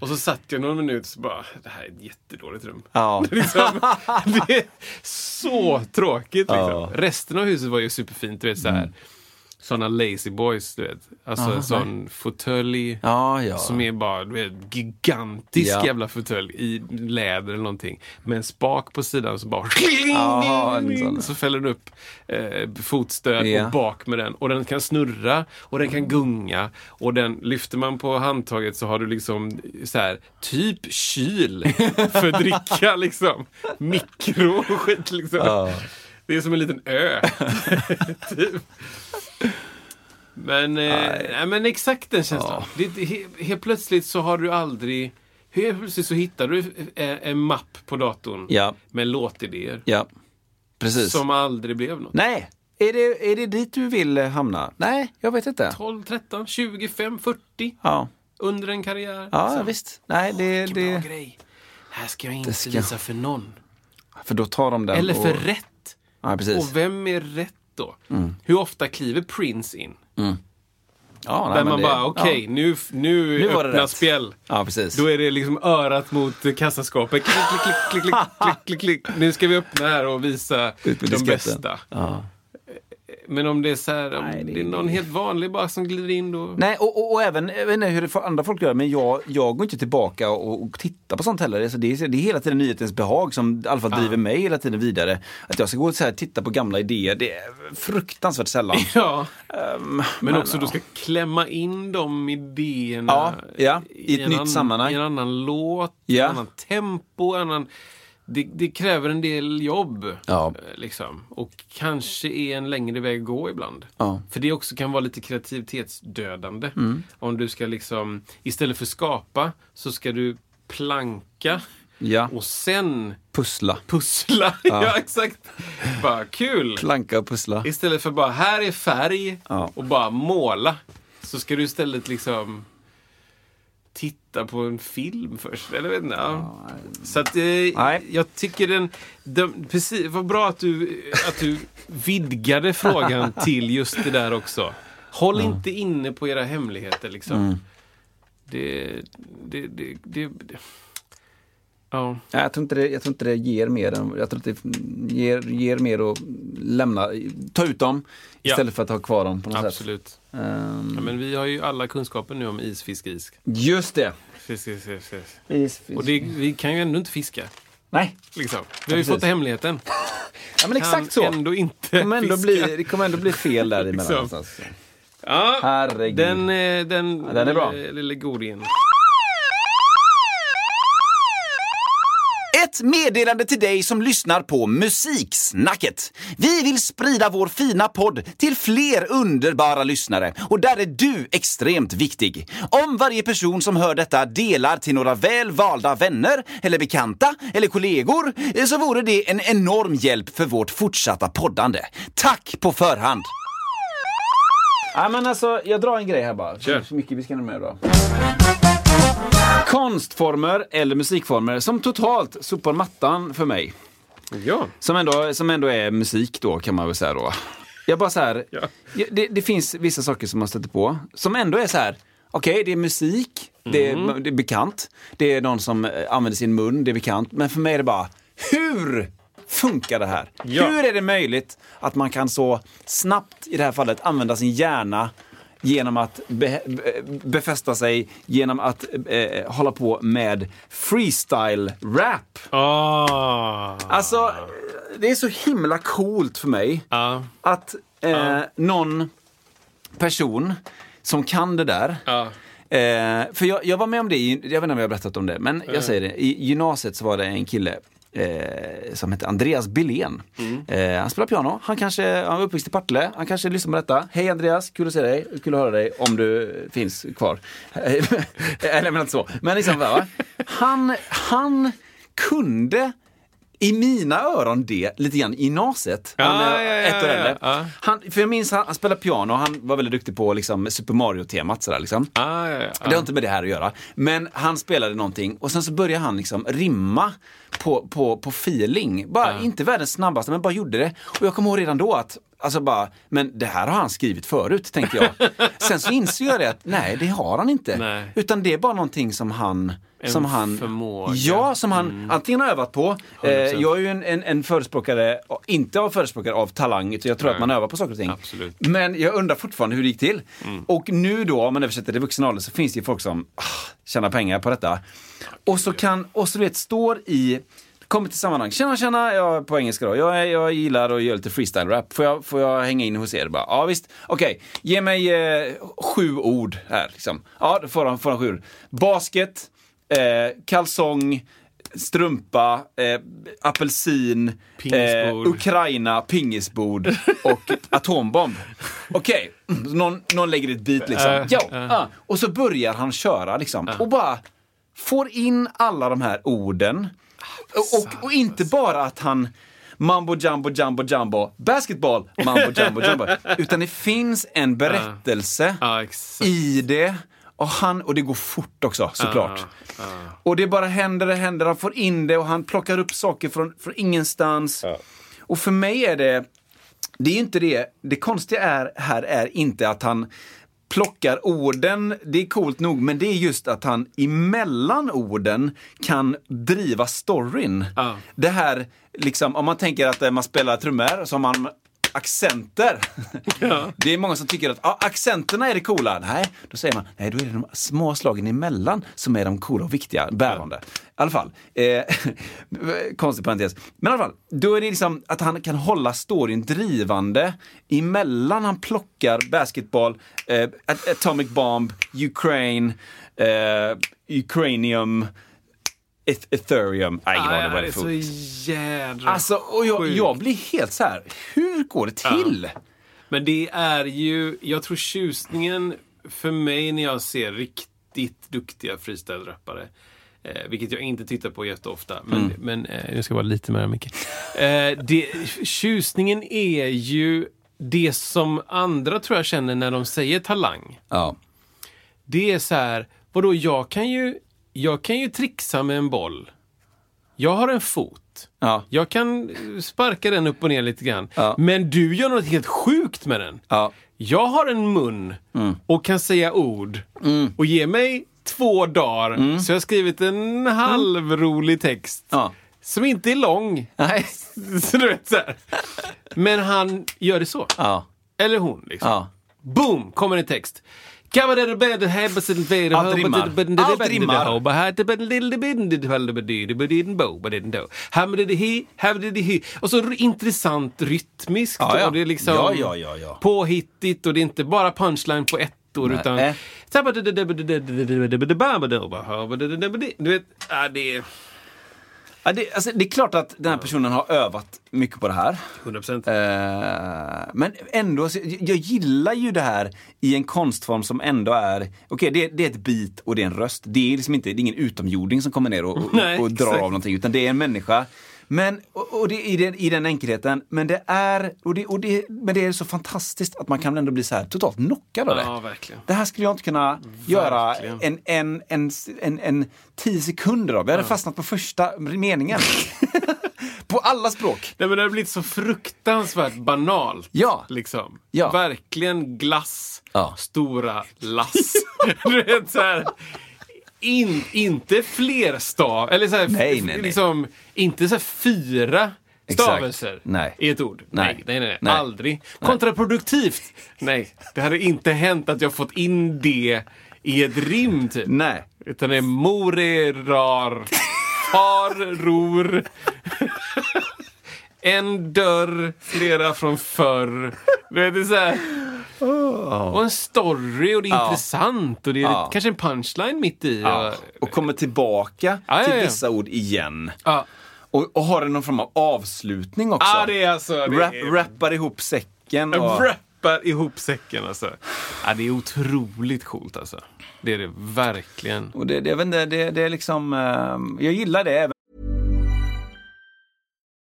och så satt jag någon minut och så bara, det här är ett jättedåligt rum. Ja. liksom, det är så tråkigt. Liksom. Ja. Resten av huset var ju superfint. Du vet, så här. Såna lazy boys, du vet. Alltså en sån fåtölj. Ja, ja. Som är bara du vet, gigantisk Ja. jävla fåtölj i läder eller någonting. Med en spak på sidan så bara... Sån. så fäller den upp eh, fotstöd Ja. och bak med den. Och den kan snurra och den kan gunga. Och den lyfter man på handtaget så har du liksom så här, typ kyl för dricka liksom. Mikro och skit liksom. Ja. Det är som en liten ö. typ. Men, eh, nej, men exakt den känslan. Det, det, he- helt plötsligt så har du aldrig... Helt plötsligt så hittar du en, en mapp på datorn Ja. med låtidéer. Ja, precis. Som aldrig blev något. Nej, är det, är det dit du vill eh, hamna? Nej, jag vet inte. 12, 13, 25, 40 Ja, under en karriär. ja liksom. visst. Nej, det, bra det, grej. Det här ska jag inte ska- visa för någon. för då tar de den Eller för och, rätt. Ja, precis. Och vem är rätt då? Hur ofta kliver Prince in? Ja, nej, Där man det- bara, okej, ja. nu, nu, Nu öppnas spjäll. Ja, precis. Då är det liksom örat mot kassaskåpet. Klick, klick, klick, klick, klick, klick, klick, klick. Nu ska vi öppna här och visa de bästa. Ja. Men om det är så här, om Nej, det- det är någon helt vanlig bara som glider in då. Nej, och, och, och även, jag vet inte hur andra folk gör, men jag, jag går inte tillbaka och, och tittar på sånt heller. Alltså det, är, det är hela tiden nyhetens behag som i alla fall driver mig hela tiden vidare. Att jag ska gå och så här, titta på gamla idéer, det är fruktansvärt sällan. Ja, Ehm, men också du ska klämma in de idéerna Ja, ja, i ett nytt annan- sammanhang. I en annan låt, Ja. en annan tempo, en annan... Det, det kräver en del jobb. Ja. eh, Liksom. Och kanske är en längre väg att gå ibland. Ja. För det också kan vara lite kreativitetsdödande. Mm. Om du ska liksom, istället för skapa, så ska du planka Ja, och sen pussla. pussla. Ja, exakt. Bara kul! Planka och pussla. Istället för bara, här är färg Ja. och bara måla. Så ska du istället liksom titta på en film först. Eller vet inte. Ja. Så att, eh, jag tycker den, den... Precis, vad bra att du, att du vidgade frågan till just det där också. Håll inte inne på era hemligheter liksom. Mm. Det, det, det, det, det. Ja. Nej, jag, tror inte det, jag tror inte det ger mer än, jag tror inte det ger, ger mer att lämna, ta ut dem Ja. istället för att ha kvar dem på något sätt. Absolut. Ehm, Ja, men vi har ju alla kunskaper nu om is, fisk, is. just det. Fisk, fisk, fisk, fisk. Is, fisk. Och det, vi kan ju ändå inte fiska. Nej, Liksom. Vi har ju precis. fått hemligheten. ja, men exakt kan så. ändå inte Det kommer ändå fiska. bli, det kommer ändå bli fel däremellan. Liksom. någonstans. Ja, Herregud. den, eh, den, Ja, den är bra. lille godingen. Ett meddelande till dig som lyssnar på Musiksnacket. Vi vill sprida vår fina podd till fler underbara lyssnare och där är du extremt viktig. Om varje person som hör detta delar till några väl valda vänner eller bekanta eller kollegor eh, så vore det en enorm hjälp för vårt fortsatta poddande. Tack på förhand! Ja, men alltså, jag drar en grej här bara. Kör. Så mycket vi ska med då. Konstformer eller musikformer som totalt sopar mattan för mig. Ja. Som ändå, som ändå är musik då kan man väl säga då. Jag bara så här, Ja. det, det finns vissa saker som man stöter på som ändå är så här. Okej, det är musik, det, är, Mm. det är bekant, det är någon som eh, använder sin mun, det är bekant. Men för mig är det bara, hur funkar det här? Ja. Hur är det möjligt att man kan så snabbt, i det här fallet, använda sin hjärna genom att be, be, befästa sig, genom att eh, hålla på med freestyle-rap? Ah. Alltså, det är så himla coolt för mig Ja. att eh, någon person som kan det där Ja. Eh, för jag, jag var med om det, i- jag vet inte om jag har berättat om det, men jag säger det. I gymnasiet så var det en kille eh, som hette Andreas Billén. Eh, han spelar piano, han kanske, han var uppväxt i Partille, han kanske lyssnar på detta. Hej Andreas, kul att se dig, kul att höra dig om du finns kvar. Eller men inte så. Men liksom, va? Han, han kunde i mina öron det lite grann i. Han Ja, är ja, ja, ett år äldre. Han, för jag minns han, han spelade piano, han var väldigt duktig på liksom, Super Mario-temat. Sådär, liksom. Ah. Det har inte med det här att göra. Men han spelade någonting och sen så började han liksom rimma på, på, på feeling. Bara, Inte världens snabbaste, men bara gjorde det. Och jag kommer ihåg redan då att Alltså bara, men det här har han skrivit förut, tänkte jag. Sen så inser jag det att nej, det har han inte. Nej. Utan det är bara någonting som han... En som han förmåga. Ja, som han antingen har övat på. Eh, 100%. jag är ju en, en, en förespråkare, inte av förespråkare av talang, utan jag tror Nej. att man övar på saker och ting. Absolut. Men jag undrar fortfarande hur det gick till. Och nu då, om man översätter det vuxen ålder, så finns det ju folk som ah, tjänar pengar på detta. Och så kan, och så vet, står i, kommer till sammanhang. Tjena, tjena, jag på engelska då. Jag, jag gillar att göra lite freestyle-rap. Får jag, får jag hänga in hos er? Bara, ja visst. Okej, ge mig eh, sju ord här. Liksom. Ja, då får han, får han sju ord. Basket, eh, kalsong, strumpa, eh, apelsin, Pingisbord. eh, Ukraina, pingisbord och atombomb. Okej, mm, någon, någon lägger ett beat liksom. Äh, ja, äh. ah. Och så börjar han köra liksom. Och bara får in alla de här orden. Och, och, inte bara att han Mambo jumbo jumbo jumbo basketball, mambo jumbo jumbo. Utan det finns en berättelse Ja, exakt. i det. Och, han, och det går fort också såklart. Ja, Och det bara händer och händer. Han får in det och han plockar upp saker från, från ingenstans. Och för mig är det, det är ju inte det, det konstiga är, här är inte att han plockar orden, det är coolt nog, men det är just att han emellan orden kan driva storyn. Ja. Det här, liksom, om man tänker att eh, man spelar trummor, så har man accenter. Det är många som tycker att ah, accenterna är det coola. Nej, då säger man, nej då är det de små slagen emellan som är de coola och viktiga, bärande. I alla fall. Eh, konstig parentes. Men i alla fall, då är det liksom att han kan hålla storyn drivande emellan han plockar basketball, eh, Atomic Bomb, Ukraine, eh, Ukrainium, Ethereum. Nej, det Ah, var det det är så jädra Alltså, och jag, jag blir helt så här. hur går det till? Men det är ju, jag tror tjusningen för mig när jag ser riktigt duktiga freestyle-rappare, eh, vilket jag inte tittar på jätteofta, men, Mm. men eh, jag ska vara lite mer mycket. Eh, det, tjusningen är ju det som andra tror jag känner när de säger talang. Ja. Det är så här, vadå, jag kan ju, jag kan ju trixa med en boll. Jag har en fot. Ja. Jag kan sparka den upp och ner lite grann. Ja. Men du gör något helt sjukt med den. Ja. Jag har en mun och kan säga ord. Och ge mig två dagar så jag har skrivit en halvrolig text. Som inte är lång. Nej. Så du vet så här. Men han gör det så. Eller hon liksom. Boom! Kommer en text. Allt rimmar. Allt rimmar. Och så intressant rytmiskt. Ja, ja. Och det är liksom Ja, ja, ja, ja. påhittigt och det är inte bara punchline på ettor Nej. utan... Äh. Du vet, ja, det är Ja, det, alltså, det är klart att den här personen har övat mycket på det här. 100%. Eh, men ändå, jag gillar ju det här i en konstform som ändå är, okej det, det är ett beat och det är en röst. Det är liksom inte, det är ingen utomjording som kommer ner och, och, Nej, och drar av någonting, utan det är en människa. Men, och, och det, i, den, i den enkelheten, men det är, och det, och det, men det är så fantastiskt att man kan ändå bli så här totalt knockad av det. Ja, verkligen. Det här skulle jag inte kunna göra Verkligen. en, en, en, en, en tio sekunder av. Jag hade fastnat på första meningen. på alla språk. Nej men det har blivit så fruktansvärt banalt. Ja. Liksom. Ja. Verkligen glass, Ja. stora lass. du vet så här. In, inte fler stav, eller så här, Nej, nej, nej. Liksom, inte så fyra stavelser Nej. i ett ord. Nej. Nej, nej, nej, aldrig. Kontraproduktivt. Nej, det hade inte hänt att jag fått in det i ett rim typ. Nej. Utan det är mor är rar, far ror. En dörr, flera från förr. Det är så här. Och en story och det är Ja. intressant och det är Ja. kanske en punchline mitt i. Ja. Och kommer tillbaka till vissa ord igen. Och, och har någon form av avslutning också. Ja, det är alltså... Det Rap, är, rappar ihop säcken. Och, Rappar ihop säcken alltså. Ja, det är otroligt coolt alltså. Det är det verkligen. och det, det, jag vet inte, det, det är liksom, ehm, jag gillar det.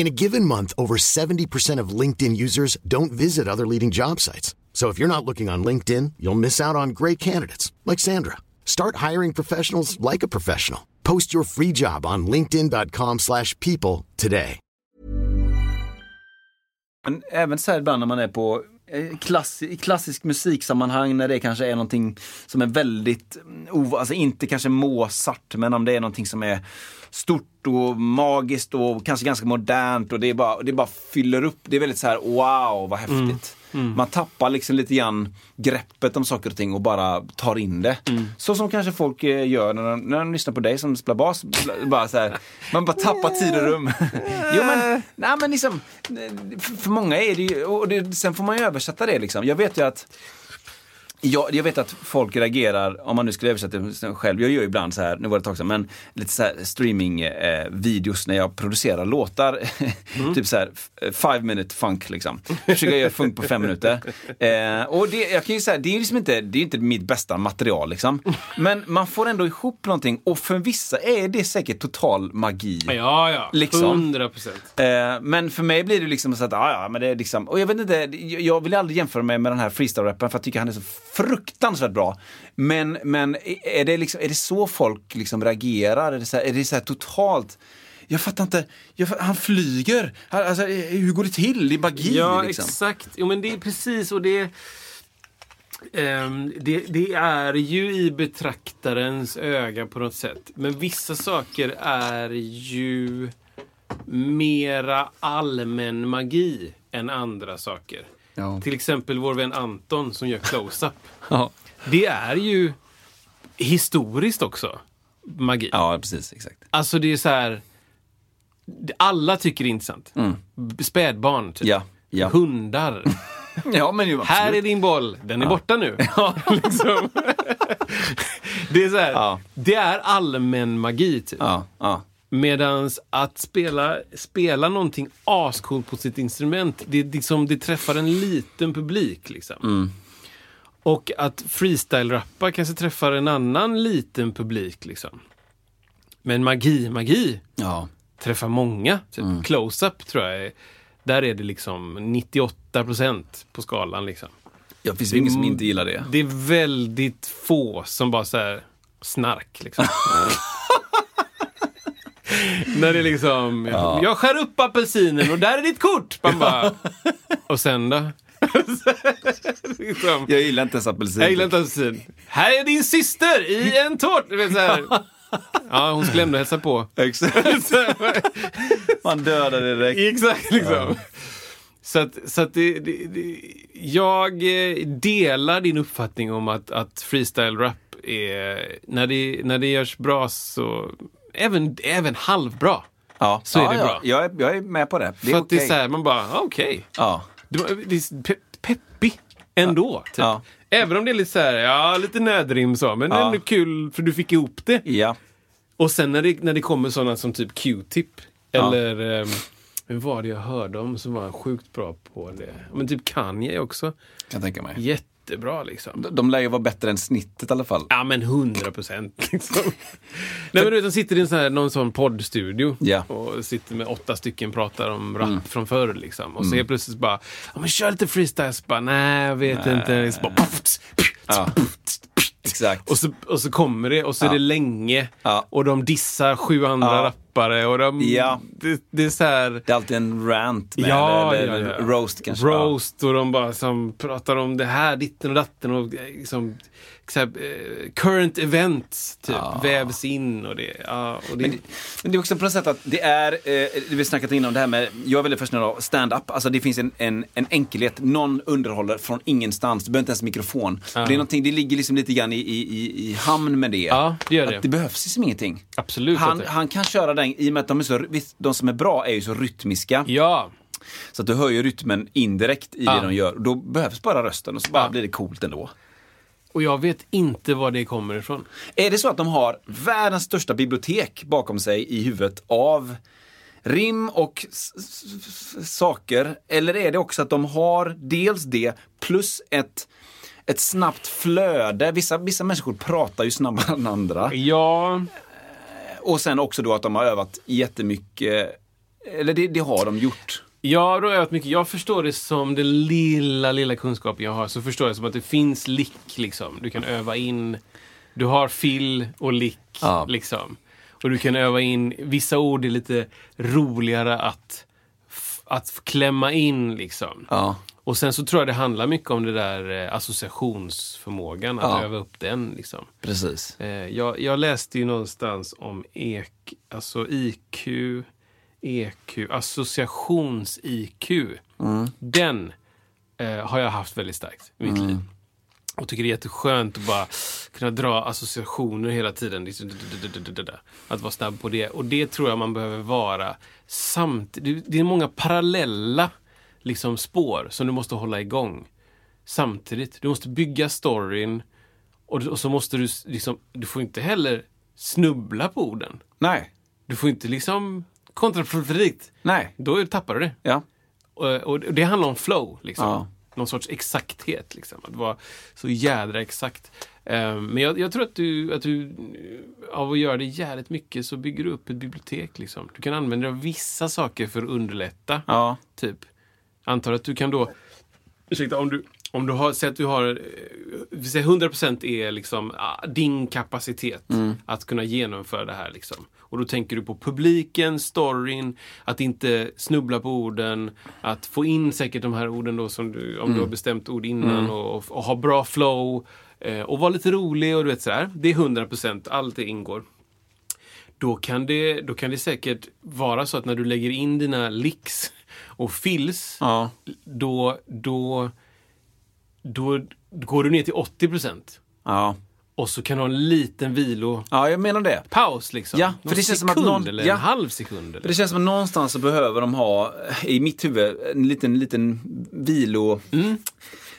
In a given month, over 70% of LinkedIn users don't visit other leading job sites. So if you're not looking on LinkedIn, you'll miss out on great candidates like Sandra. Start hiring professionals like a professional. Post your free job on linkedin.com/people today. Men även så här när man är på Eh, klass, i klassisk musiksammanhang när det kanske är någonting som är väldigt, mm, ov- alltså inte kanske Mozart, men om det är någonting som är stort och magiskt och kanske ganska modernt och det är bara, det bara fyller upp. Det är väldigt så här wow, vad häftigt. Man tappar liksom lite grann greppet om saker och ting och bara tar in det. Så som kanske folk eh, gör när de, när de lyssnar på dig som spelar bas. Bara så här, man bara tappar tid och rum. jo men, nej, men liksom, eh, för, för många är det ju, och det, sen får man ju översätta det liksom. Jag vet ju att jag, jag vet att folk reagerar, om man nu skulle översätta det själv, jag gör ibland så här, nu var det ett tag sedan, men lite så här streaming-videos när jag producerar låtar. typ så här, f- five minute funk liksom. Försöker göra funk på fem minuter. Eh, och det, jag kan ju säga, det är liksom inte, det är inte mitt bästa material liksom. Men man får ändå ihop någonting och för vissa är det säkert total magi. Ja, ja. Liksom. 100 procent. Eh, men för mig blir det liksom så att, ja, ja, men det är liksom, och jag vet inte, jag- jag vill aldrig jämföra mig med den här freestyle-rappen för jag tycker han är så fruktansvärt bra. Men, men är, det liksom, är det så folk liksom reagerar? Är det så här, är det så här totalt, jag fattar inte, jag, han flyger, alltså, hur går det till? Det är magi Ja, liksom. exakt. Jo, men det är precis och det... ehm, det, det är ju i betraktarens öga på något sätt. Men vissa saker är ju mera allmän magi än andra saker. Ja. Till exempel vår vän Anton som gör close-up. Ja. Det är ju historiskt också magi. ja, precis, exakt. Alltså det är så här. Alla tycker det är intressant. B- Spädbarn, typ. Mm. Ja, ja. hundar. Ja, men ju, Här är din boll, den är borta nu. liksom. Det är så här, Ja. det är allmän magi typ. Ja, ja. Medans att spela, spela någonting ascoolt på sitt instrument, det, är liksom, det träffar en liten publik. Liksom. Mm. Och att freestyle-rappa kanske träffar en annan liten publik. Liksom. Men magi, magi ja. träffar många. Typ. Mm. Close-up tror jag är, där är det liksom 98 procent på skalan. Liksom. Det finns ju ingen som inte gillar det. Det är väldigt få som bara så här snark. Liksom. När det är liksom, jag skär upp apelsinen och där är ditt kort! Man bara, och sen då? liksom, Jag gillar inte ens apelsin. jag gillar inte apelsin. Här är din syster i en tårta! Ja, hon skulle ändå hälsa på. Exakt. Man dödar direkt. Exakt, liksom. Så att, så att det, det, det, jag eh, delar din uppfattning om att, att freestyle-rap är, när det, när det görs bra så, även, även halvbra. Ja, Så är ja, det ja. bra. Jag är, jag är med på det. Det är För att det är så här, man bara, ah, okej. Ja. Det, var- det är pe peppig ändå. Typ. Även om det är lite så här, ja, lite nödrim så, men Ja. ändå kul för du fick ihop det. Ja. Och sen när det, när det kommer sådana som typ Q-tip eller um, vem var det jag hörde om som var sjukt bra på det? Men typ Kanye också. Kan tänka mig. Jättebra liksom. De, de lär ju vara bättre än snittet i alla fall. Ja men hundra procent liksom. Nej men du vet, de sitter i en sån här, någon sån poddstudio Ja. och sitter med åtta stycken pratar om rap från förr liksom. Och så helt plötsligt bara, ja men kör lite freestyle. Så bara, nej jag vet inte. Så bara, Ja. Exakt. Och så, och så kommer det och så är det länge. Ja. Och de dissar sju andra Ja. Rappare. Och de, Ja. det, det är så här... Det är alltid en rant med, Ja, eller, ja, eller ja. roast kanske. Roast och de bara som pratar om det här, ditten och datten och eh, liksom, här, eh, current events typ vävs in och det, ja, och det, Men det, men det är också på något sätt att det är, eh, vi snackat innan det här med, jag är väldigt fascinerad av stand-up. Alltså det finns en, en, en enkelhet, någon underhåller från ingenstans, du behöver inte ens mikrofon. Det, är någonting, det ligger liksom lite grann i, i, i, i hamn med det. Ja, det gör det. Att det behövs liksom ingenting. Absolut Han, han kan köra den, i och med att de, är så, de som är bra är ju så rytmiska. ja, Så att du hör ju rytmen indirekt i Ja. det de gör. Då behövs bara rösten och så bara Ja. blir det coolt ändå. och jag vet inte var det kommer ifrån. Är det så att de har världens största bibliotek bakom sig i huvudet av rim och saker? Eller är det också att de har dels det plus ett, ett snabbt flöde? Vissa, vissa människor pratar ju snabbare än andra. Ja, Och sen också då att de har övat jättemycket. Eller det, det har de gjort. jag har övat mycket. Jag förstår det som den lilla, lilla kunskapen jag har. Så förstår jag som att det finns lick liksom. Du kan öva in. Du har fill och lick Ja. liksom. Och du kan öva in. Vissa ord är lite roligare att, att klämma in liksom. Ja. Och sen så tror jag det handlar mycket om det där eh, associationsförmågan, att Ja. öva upp den. Liksom. Precis. Eh, jag, jag läste ju någonstans om EQ, alltså IQ, EQ, associations-IQ. Den eh, har jag haft väldigt starkt i mitt liv. Och tycker det är jätteskönt att bara kunna dra associationer hela tiden. Liksom, Att vara snabb på det. Och det tror jag man behöver vara samtidigt. Det är många parallella liksom, spår som du måste hålla igång samtidigt. Du måste bygga storyn och, och så måste du liksom, du får inte heller snubbla på orden. Nej. Du får inte liksom kontraproduktivt. Nej. Då tappar du det. Ja. Och, och det handlar om flow. Liksom. Ja. Någon sorts exakthet. Liksom. Att vara så jädra exakt. Eh, men jag, jag tror att du, att du, av att göra det jävligt mycket så bygger du upp ett bibliotek. Liksom. Du kan använda dig av vissa saker för att underlätta. Ja. Typ. Antar att du kan då, ursäkta, om du, om du har, säg att du har, eh, vi säger 100% är liksom ah, din kapacitet att kunna genomföra det här. Liksom. Och då tänker du på publiken, storyn, att inte snubbla på orden, att få in säkert de här orden då som du, om du har bestämt ord innan och, och, och ha bra flow eh, och vara lite rolig och du vet sådär. Det är 100%, allt det ingår då kan, det, då kan det säkert vara så att när du lägger in dina licks och fills, Ja. då, då, då går du ner till 80 procent. Ja. Och så kan du ha en liten vilopaus Ja, jag menar det. liksom. Ja, för det känns som att sekund någon- eller ja. en halv sekund. För Eller? det känns som att någonstans så behöver de ha, i mitt huvud, en liten, liten vilo. Mm.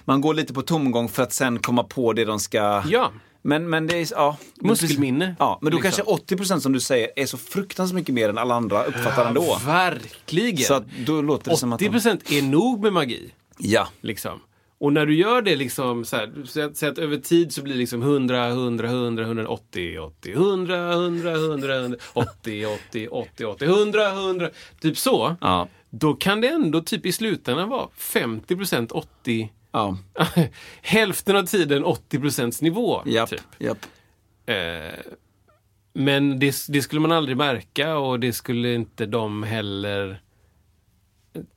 Man går lite på tomgång för att sen komma på det de ska... Ja. Men, men det är, ja. Muskelminne, Ja, men då liksom. kanske 80% som du säger är så fruktansvärt mycket mer än alla andra uppfattar ändå. Verkligen! Så då låter det som att 80 de... är nog med magi. Ja. Liksom. Och när du gör det liksom så här, säg att, över tid så blir det liksom 100, 100, 100, 100, 80, 80, 100, 100, 100, 100, 80, 80, 80, 80, 100, 100, typ så. Ja. Då kan det ändå typ i slutändan vara 50 procent 80, Ja. hälften av tiden 80 procents nivå. Japp. Typ. Japp. Eh, men det, det skulle man aldrig märka och det skulle inte de heller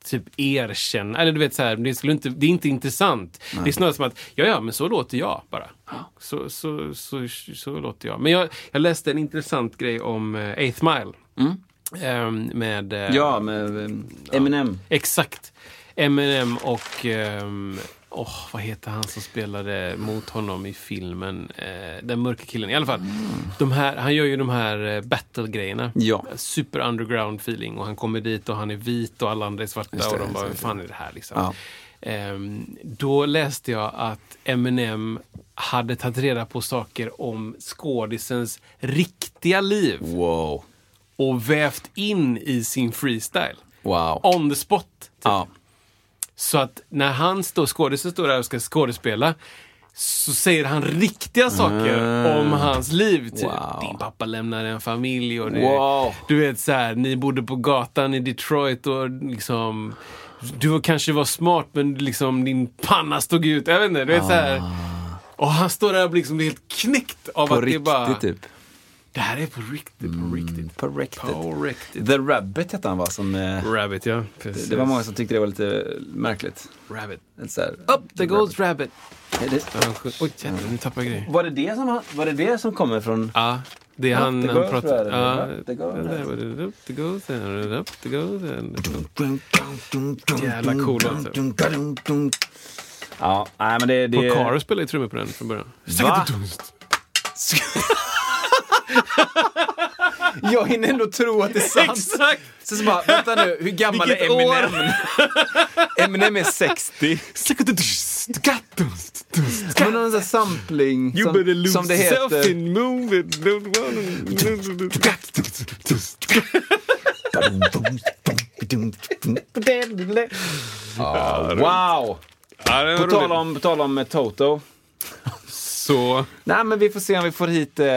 typ erkänna. Eller du vet så här, det, skulle inte, det är inte intressant. Det är snarare som att, ja ja, men så låter jag bara. Så, så, så, så, låter jag. Men jag, jag läste en intressant grej om eh, Eighth Mile. Ehm, med... eh, Ja, med eh, Eminem. Exakt. Eminem och... Um, oh, vad heter han som spelade mot honom i filmen? Eh, den mörka killen. I alla fall. De här, han gör ju de här uh, battle-grejerna. Ja. Super underground feeling. Och han kommer dit och han är vit och alla andra är svarta. Det, och de bara, vad fan är det här liksom? Ja. Ehm, då läste jag att Eminem hade tagit reda på saker om skådisens riktiga liv Wow. och vävt in i sin freestyle. Wow. On the spot. Typ. Ja. Så att när han står, skådisen står där och ska skådespela så säger han riktiga saker om hans liv. Typ. Wow. Din pappa lämnade en familj och det, Wow. du vet så här, ni bodde på gatan i Detroit och liksom du kanske var smart men liksom din panna stod ut. Jag vet inte, du vet så här. Och han står där och blir liksom helt knäckt av På att det riktigt bara... typ. Det här är på riktigt, på riktigt. På riktigt. På riktigt. The Rabbit hette han va? Som, eh, Rabbit, ja. Precis. det var många som tyckte det var lite märkligt. Rabbit. Så här, Up the goes rabbit. Sjung- Oj, jävlar, nu tappar jag grejer. var, det det som, var det det som kommer från... Ja, det är han, han pratar... rabbit, Ja, rabbit. Jävla cool låt. Ja, nej men det... det Paul Caro spelade ju trummor på den från början. Va? Jag hinner ändå tro att det är sant. Exakt! Så, så bara, vänta nu, hur gammal är Vilket år? Eminem? Eminem är 60. Men någon sån sampling You som, lose som det heter. and move it. Don't wanna... Ja, wow! På tal om, på tal om Toto. Så, Nej, men vi får se om vi får hit eh,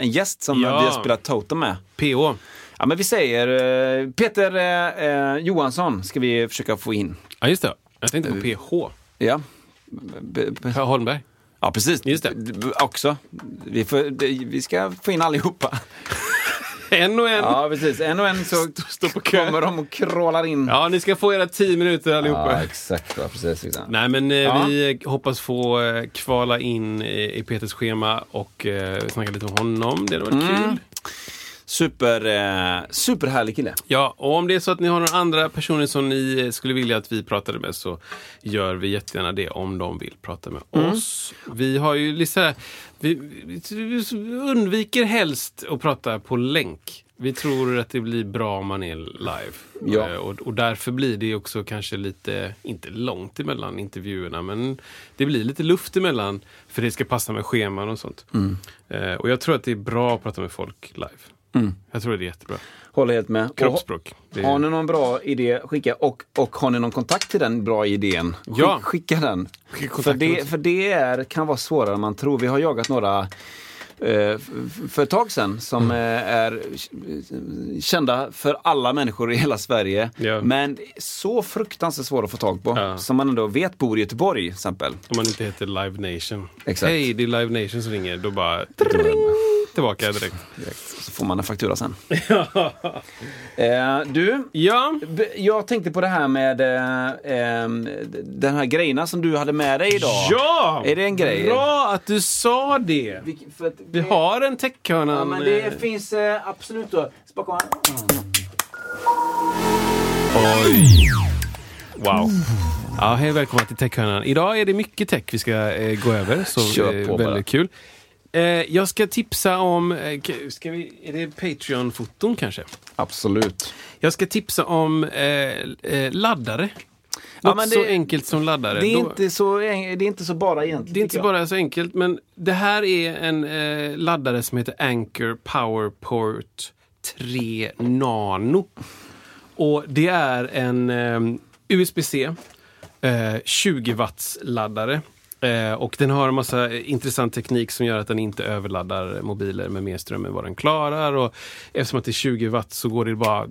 en gäst som Ja. vi har spelat Toto med. PH. Ja, men vi säger eh, Peter eh, eh, Johansson ska vi försöka få in. Ja, just det. Jag tänkte på PH. Ja. B- b- Per Holmberg. Ja, precis. Just det. B- Också. Vi, får, vi ska få in allihopa. En och en. Ja, precis. En och en så Stå på kö. kommer de och crawlar in. Ja, ni ska få era tio minuter allihopa. Ja, exakt. Ja, precis, exakt. Nej, men eh, Ja. vi hoppas få eh, kvala in i, i Peters schema och eh, snacka lite om honom. Det hade varit Mm. kul. Super, eh, superhärlig kille. Ja, och om det är så att ni har några andra personer som ni eh, skulle vilja att vi pratade med så gör vi jättegärna det om de vill prata med oss. Vi har ju lite vi, vi, vi undviker helst att prata på länk. Vi tror att det blir bra om man är live. Ja. Eh, Och, och därför blir det också kanske lite, inte långt emellan intervjuerna, men det blir lite luft emellan för det ska passa med scheman och sånt. Eh, och jag tror att det är bra att prata med folk live. Jag tror det är jättebra. Håller helt med. Kroppsspråk. Är- Har ni någon bra idé, skicka. Och, och har ni någon kontakt till den bra idén, skick, Ja. skicka den. Skicka för det, för det är, kan vara svårare än man tror. Vi har jagat några eh, för ett tag sedan som Mm. eh, är kända för alla människor i hela Sverige. Ja. Men så fruktansvärt svåra att få tag på. Ja. Som man ändå vet bor i Göteborg till exempel. Om man inte heter Live Nation. Hej, det är Live Nation som ringer. Då bara tillbaka direkt. Så får man en faktura sen. eh, du, Ja, Jag tänkte på det här med eh, den här grejerna som du hade med dig idag. ja! Är det en grej? Bra att du sa det. Vilk- för att Vi det- har en techhörna. Ja, men det finns eh, absolut då. Bakom- Oj! Wow. Ja, hej välkomna till Techhörnan. Idag är det mycket tech vi ska eh, gå över, så eh, väldigt bara. kul. Eh, jag ska tipsa om, eh, ska vi, är det Patreon-foton kanske? Absolut. Jag ska tipsa om eh, eh, laddare. Ja, Något men så det- enkelt som laddare. Det är, Då- inte så, det är inte så bara egentligen. Det är inte jag. bara så enkelt, men det här är en eh, laddare som heter Anchor PowerPort 3 Nano. Och det är en eh, USB-C eh, 20 watts laddare. Eh, och den har en massa intressant teknik som gör att den inte överladdar mobiler med mer ström än vad den klarar. Och eftersom att det är 20 watt så går det bara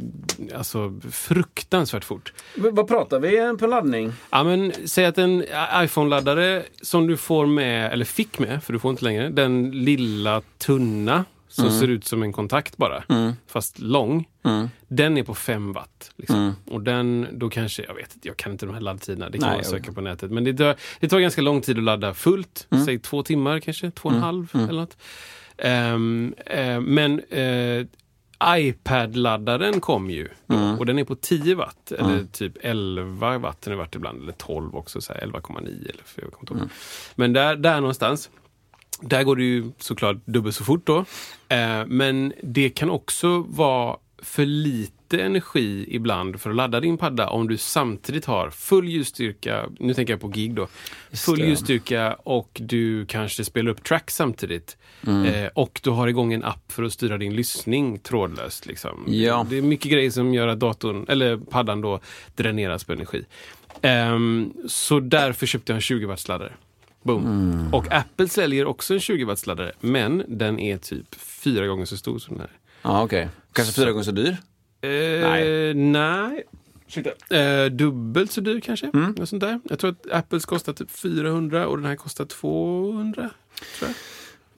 alltså, fruktansvärt fort. V- Vad pratar vi på laddning? Ja, men, säg att en iPhone-laddare som du får med, eller fick med, för du får inte längre, den lilla tunna som Mm. ser ut som en kontakt bara, fast lång. Den är på 5 watt. Liksom. Och den, då kanske, jag vet inte, jag kan inte de här laddtiderna, det kan Nej, man jag söka på nätet. Men det tar, det tar ganska lång tid att ladda fullt, Mm. säg två timmar kanske, två och en halv eller något. Ehm, eh, men eh, iPad-laddaren kom ju då, Mm. och den är på 10 watt, eller typ 11 watt har det varit ibland, eller 12 också, så här 11,9 eller för jag kommer inte ihåg. Mm. Men där, där någonstans. Där går det ju såklart dubbelt så fort då. Eh, men det kan också vara för lite energi ibland för att ladda din padda om du samtidigt har full ljusstyrka, nu tänker jag på gig då, full ljusstyrka och du kanske spelar upp track samtidigt. Mm. Eh, och du har igång en app för att styra din lyssning trådlöst. Liksom. Ja. Det är mycket grejer som gör att datorn, eller paddan då dräneras på energi. Ehm, så därför köpte jag en 20 watts laddare. Boom. Mm. Och Apple säljer också en 20 watts laddare, men den är typ fyra gånger så stor som den här. Ja, okej. Kanske fyra gånger så dyr? Eh, Nej. nej. Eh, dubbelt så dyr kanske. Mm. Något sånt där. Jag tror att Apples kostar typ 400 och den här kostar 200. Tror jag.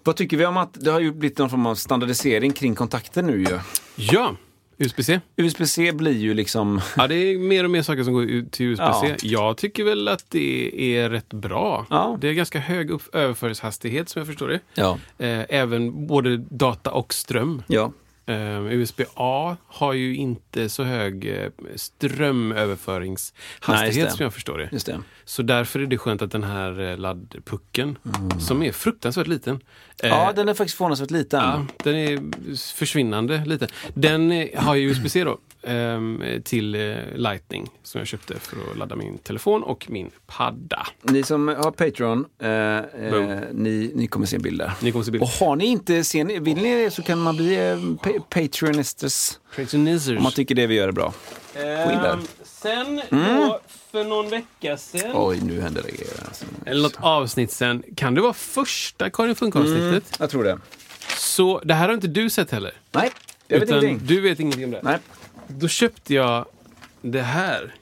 Vad tycker vi om att det har ju blivit någon form av standardisering kring kontakter nu ju? Ja, USB-C. USB-C blir ju liksom... Ja, det är mer och mer saker som går ut till USB-C. Ja. Jag tycker väl att det är rätt bra. Ja. Det är ganska hög överföringshastighet som jag förstår det. Ja. Eh, även både data och ström. Ja. Eh, USB-A har ju inte så hög eh, Nej, strömöverföringshastighet det. som jag förstår det. Det. Så därför är det skönt att den här eh, laddpucken, som är fruktansvärt liten. Mm. Ja, den är faktiskt förvånansvärt liten. Den är försvinnande liten. Den har ju USB-C då, till eh, Lightning som jag köpte för att ladda min telefon och min padda. Ni som har Patreon, eh, eh, ni, ni kommer se bilder. Ni kommer se Och bilder. har ni inte, ser ni, vill ni det så kan man bli eh, pa Patreonistas Patronizers. om man tycker det vi gör är bra. Ehm, sen då, för någon vecka sen, Oj, nu händer det grejer. Alltså. eller något avsnitt sen, kan det vara första Karin Funk-avsnittet? Jag tror det. Så det här har inte du sett heller? Nej, jag vet ingenting. du vet ingenting om det? Nej. Då köpte jag det här.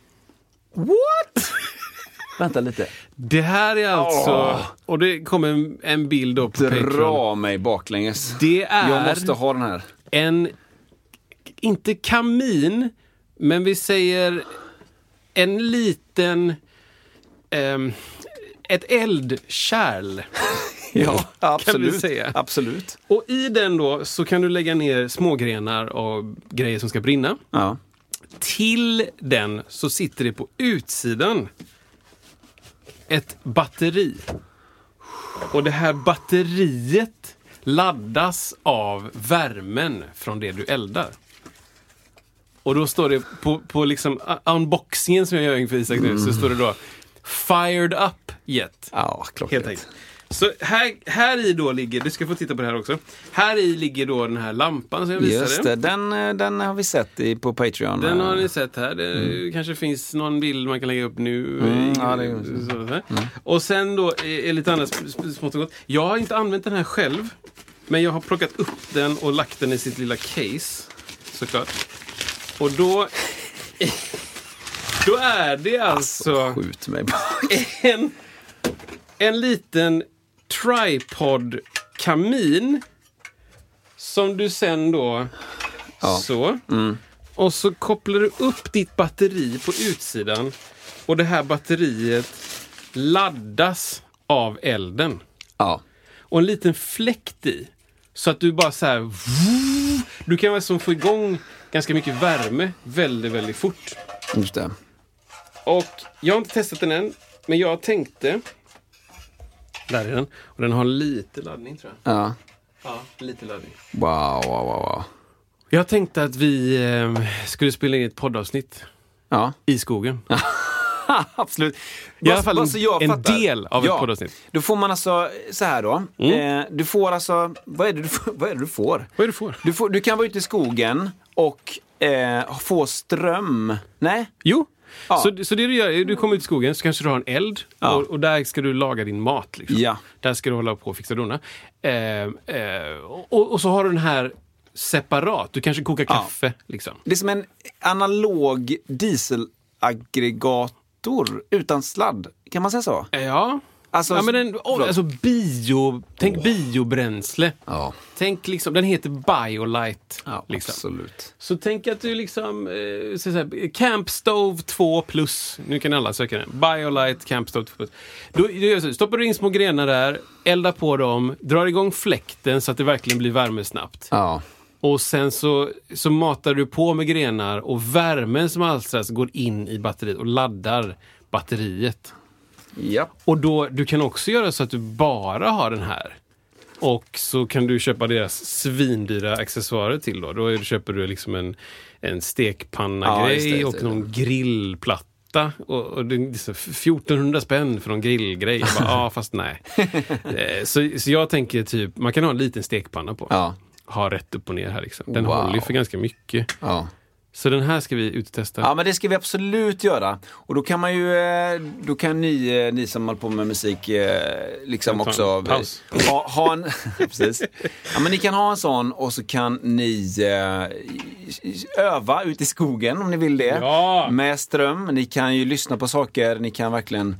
What? Vänta lite. Det här är alltså, Åh. och det kommer en, en bild då på Patreon. Dra mig baklänges. Det är Jag måste ha den här. en, inte kamin, men vi säger en liten, ehm, ett eldkärl. Ja, absolut. Absolut. Och i den då så kan du lägga ner smågrenar och grejer som ska brinna. Ja. Till den så sitter det på utsidan ett batteri. Och det här batteriet laddas av värmen från det du eldar. Och då står det på, på liksom unboxingen som jag gör inför Isak nu, så står det då Fired up yet. Ja, klockrent. Helt enkelt. Så här, här i då ligger, du ska få titta på det här också. Här i ligger då den här lampan som jag visade. Just det, den, eh, den har vi sett i, på Patreon. Den har ni sett här. Det kanske finns någon bild man kan lägga upp nu. Mm, i- ja, här. Och sen då är, är lite annat smått och gott. Jag har inte använt den här själv. Men jag har plockat upp den och lagt den i sitt lilla case. Såklart. Och då... Då är det alltså Skjut mig bara. en, en liten tripod-kamin. Som du sen då... Så. Och så kopplar du upp ditt batteri på utsidan. Och det här batteriet laddas av elden. Ja. Och en liten fläkt i. Så att du bara så här... Du kan liksom få igång ganska mycket värme väldigt, väldigt fort. Just det. Och jag har inte testat den än, men jag tänkte... Där är den. Och den har lite laddning tror jag. Ja. Ja, lite laddning. Wow, wow, wow, wow. Jag tänkte att vi eh, skulle spela in ett poddavsnitt Ja, i skogen. absolut. I alla fall en, en del av Ja. ett poddavsnitt. Då får man alltså, så här då. Mm. Eh, du får alltså, vad är det du får? Vad är det du får? Vad är det du får? Du, får, du kan vara ute i skogen och eh, få ström. Nej? Jo, Ja. så, så det du gör du kommer ut i skogen så kanske du har en eld Ja. och, och där ska du laga din mat. Liksom. Ja. Där ska du hålla på och fixa dona. Eh, eh, och, och så har du den här separat. Du kanske kokar Ja. kaffe. Liksom. Det är som en analog dieselaggregator utan sladd. Kan man säga så? Ja. Alltså, ja, men den, oh, alltså bio, tänk biobränsle. Ja. Tänk liksom, den heter Biolite. Ja, liksom. absolut. Så tänk att du liksom, eh, så här, Camp Stove 2 plus, nu kan alla söka den. Biolite Camp Stove 2 plus. Då, då stoppar du in små grenar där, eldar på dem, drar igång fläkten så att det verkligen blir värme snabbt. Ja. Och sen så, så matar du på med grenar och värmen som alstras går in i batteriet och laddar batteriet. Ja. Och då, du kan också göra så att du bara har den här. Och så kan du köpa deras svindyra accessoarer till då. Då är- köper du liksom en, en Ja, stekpanna-grej det. och någon grillplatta. Och, och det är så 1400 spänn för någon grillgrej. Ja, fast nej. Eh, så, så jag tänker typ, man kan ha en liten stekpanna på. Ja. Ha rätt upp och ner här liksom. Den Wow. håller ju för ganska mycket. Ja. Så den här ska vi ut och testa. Ja, men det ska vi absolut göra. Och då kan man ju, eh, då kan ni, eh, ni som håller på med musik, eh, liksom också paus. ha, ha en, precis. Ja, men ni kan ha en sån och så kan ni öva ute i skogen om ni vill det. Ja. Med ström. Ni kan ju lyssna på saker, ni kan verkligen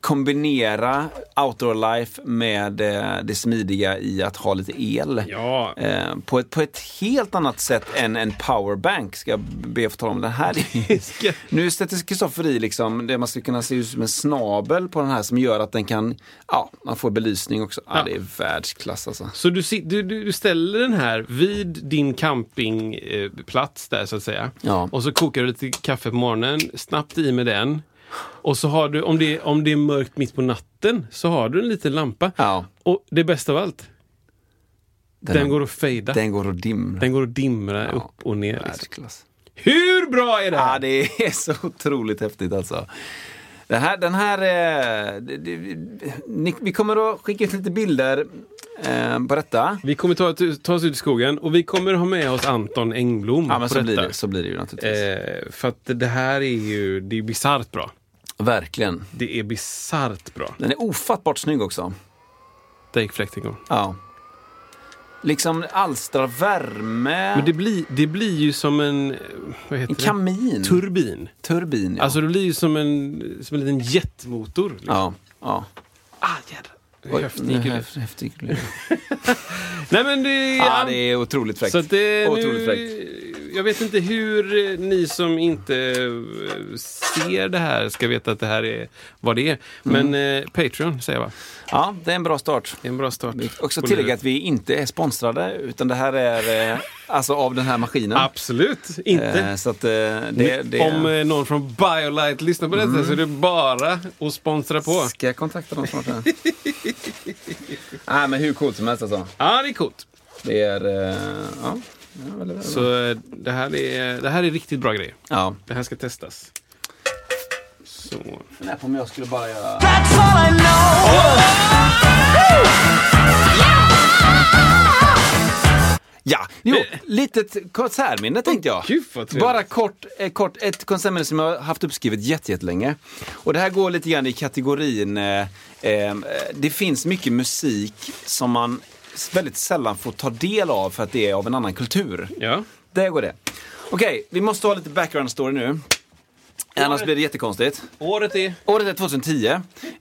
kombinera outdoor life med eh, det smidiga i att ha lite el. Ja. Eh, på, ett, på ett helt annat sätt än en powerbank, ska jag be att få tala om. Den här är, nu sätter Kristoffer i liksom, det man ska kunna se ut som en snabel på den här som gör att den kan, ja, man får belysning också. Ja, Ja. Det är världsklass alltså. Så du, du, du ställer den här vid din campingplats där så att säga. Ja. Och så kokar du lite kaffe på morgonen, snabbt i med den. Och så har du, om det, om det är mörkt mitt på natten, så har du en liten lampa. Ja. Och det bästa av allt, den, har- går att fejda. Den, Den går att dimra. går att dimra upp och ner. Liksom. Hur bra är det här? Ja, det är så otroligt häftigt alltså. Den här, den här eh, det, det, ni, vi kommer att skicka ut lite bilder eh, på detta. Vi kommer ta, ta oss ut i skogen och vi kommer ha med oss Anton Engblom Ja, men så blir, detta. det, så blir det ju naturligtvis. Eh, för att det här är ju, det är bisarrt bra. Verkligen. Det är bisarrt bra. Den är ofattbart snygg också. Fläkten igång. Ja. Liksom alstrar värme. Men det blir, det blir ju som en... Vad heter en kamin. det? Turbin. Turbin, ja. Alltså det blir ju som en, som en liten jetmotor. Liksom. ja. ja. Ah, jädrar. Ju Nej, men det... Ja, det är otroligt fräckt. Så det, Otroligt nu, fräckt. Jag vet inte hur eh, ni som inte eh, ser det här ska veta att det här är vad det är. Men eh, Patreon säger jag va? Ja, det är en bra start. Det är en bra start. Också tillägga att vi inte är sponsrade, utan det här är eh, alltså av den här maskinen. Absolut inte. Eh, så att eh, det, det Om någon från Biolight lyssnar på detta så är det bara att sponsra på. Ska jag kontakta dem snart? Nej, men hur coolt som helst alltså. Ja, det är coolt. Det är... Ja. Ja. Så eh, det här är, det här är riktigt bra grejer. ja. Det här ska testas. Så. Funderar på om jag skulle bara göra... Ja, jo, litet konsertminne tänkte jag. Gud. Bara kort, eh, kort ett konsertminne som jag har haft uppskrivet jätte- jättelänge. Och det här går lite grann i kategorin, eh, eh, det finns mycket musik som man väldigt sällan får ta del av för att det är av en annan kultur. Ja. Där går det. Okej, vi måste ha lite background story nu. Annars blir det jättekonstigt. Året är? Året är 2010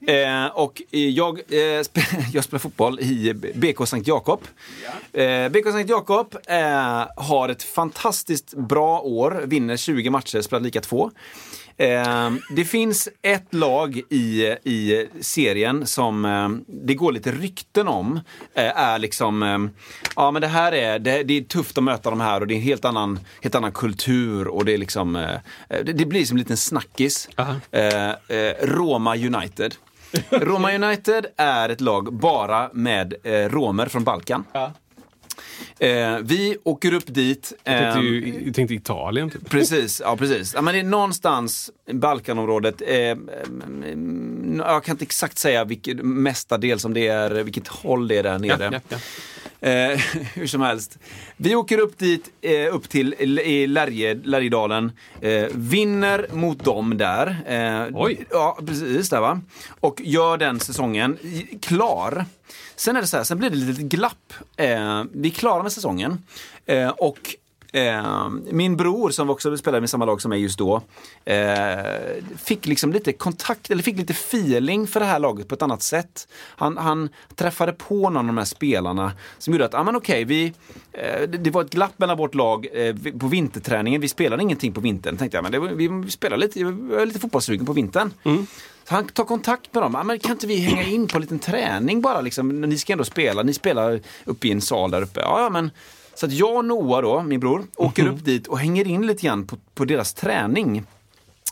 eh, och jag, eh, spe- jag spelar fotboll i BK Sankt Jakob. Eh, BK Sankt Jakob eh, har ett fantastiskt bra år, vinner 20 matcher, spelar lika två. Eh, det finns ett lag i, i serien som eh, det går lite rykten om. Eh, är liksom, eh, ja men det här är, det, det är tufft att möta de här och det är en helt annan, helt annan kultur och det är liksom, eh, det, det blir som en liten snackis. Eh, eh, Roma United. Roma United är ett lag bara med eh, romer från Balkan. Eh, vi åker upp dit. Jag tänkte, ehm, ju, jag tänkte Italien. Typ. Precis, ja precis. Ja, men det är någonstans Balkanområdet. Eh, mm, jag kan inte exakt säga vilket, mestadels om det är, vilket håll det är där nere. Ja, ja, Eh, hur som helst. Vi åker upp dit, eh, upp till L- i Lärje, Lärjedalen. Eh, vinner mot dem där. Eh, Oj. Ja, precis där va. Och gör den säsongen klar. Sen är det så här, sen blir det ett litet glapp. Eh, vi är klara med säsongen. Eh, och Eh, min bror som också spelade med samma lag som mig just då eh, fick liksom lite kontakt, eller fick lite feeling för det här laget på ett annat sätt. Han, han träffade på någon av de här spelarna som gjorde att, ja ah, men okej, vi, eh, det, var ett glapp mellan vårt lag eh, på vinterträningen. Vi spelade ingenting på vintern. Tänkte jag, men det, vi, spelar lite, vi är lite fotbollssugen på vintern. Så han tar kontakt med dem. Ja, men kan inte vi hänga in på en liten träning bara? Liksom? Ni ska ändå spela. Ni spelar uppe i en sal där uppe. Ja, men så att jag och Noah då, min bror, åker upp dit och hänger in lite grann på, på deras träning.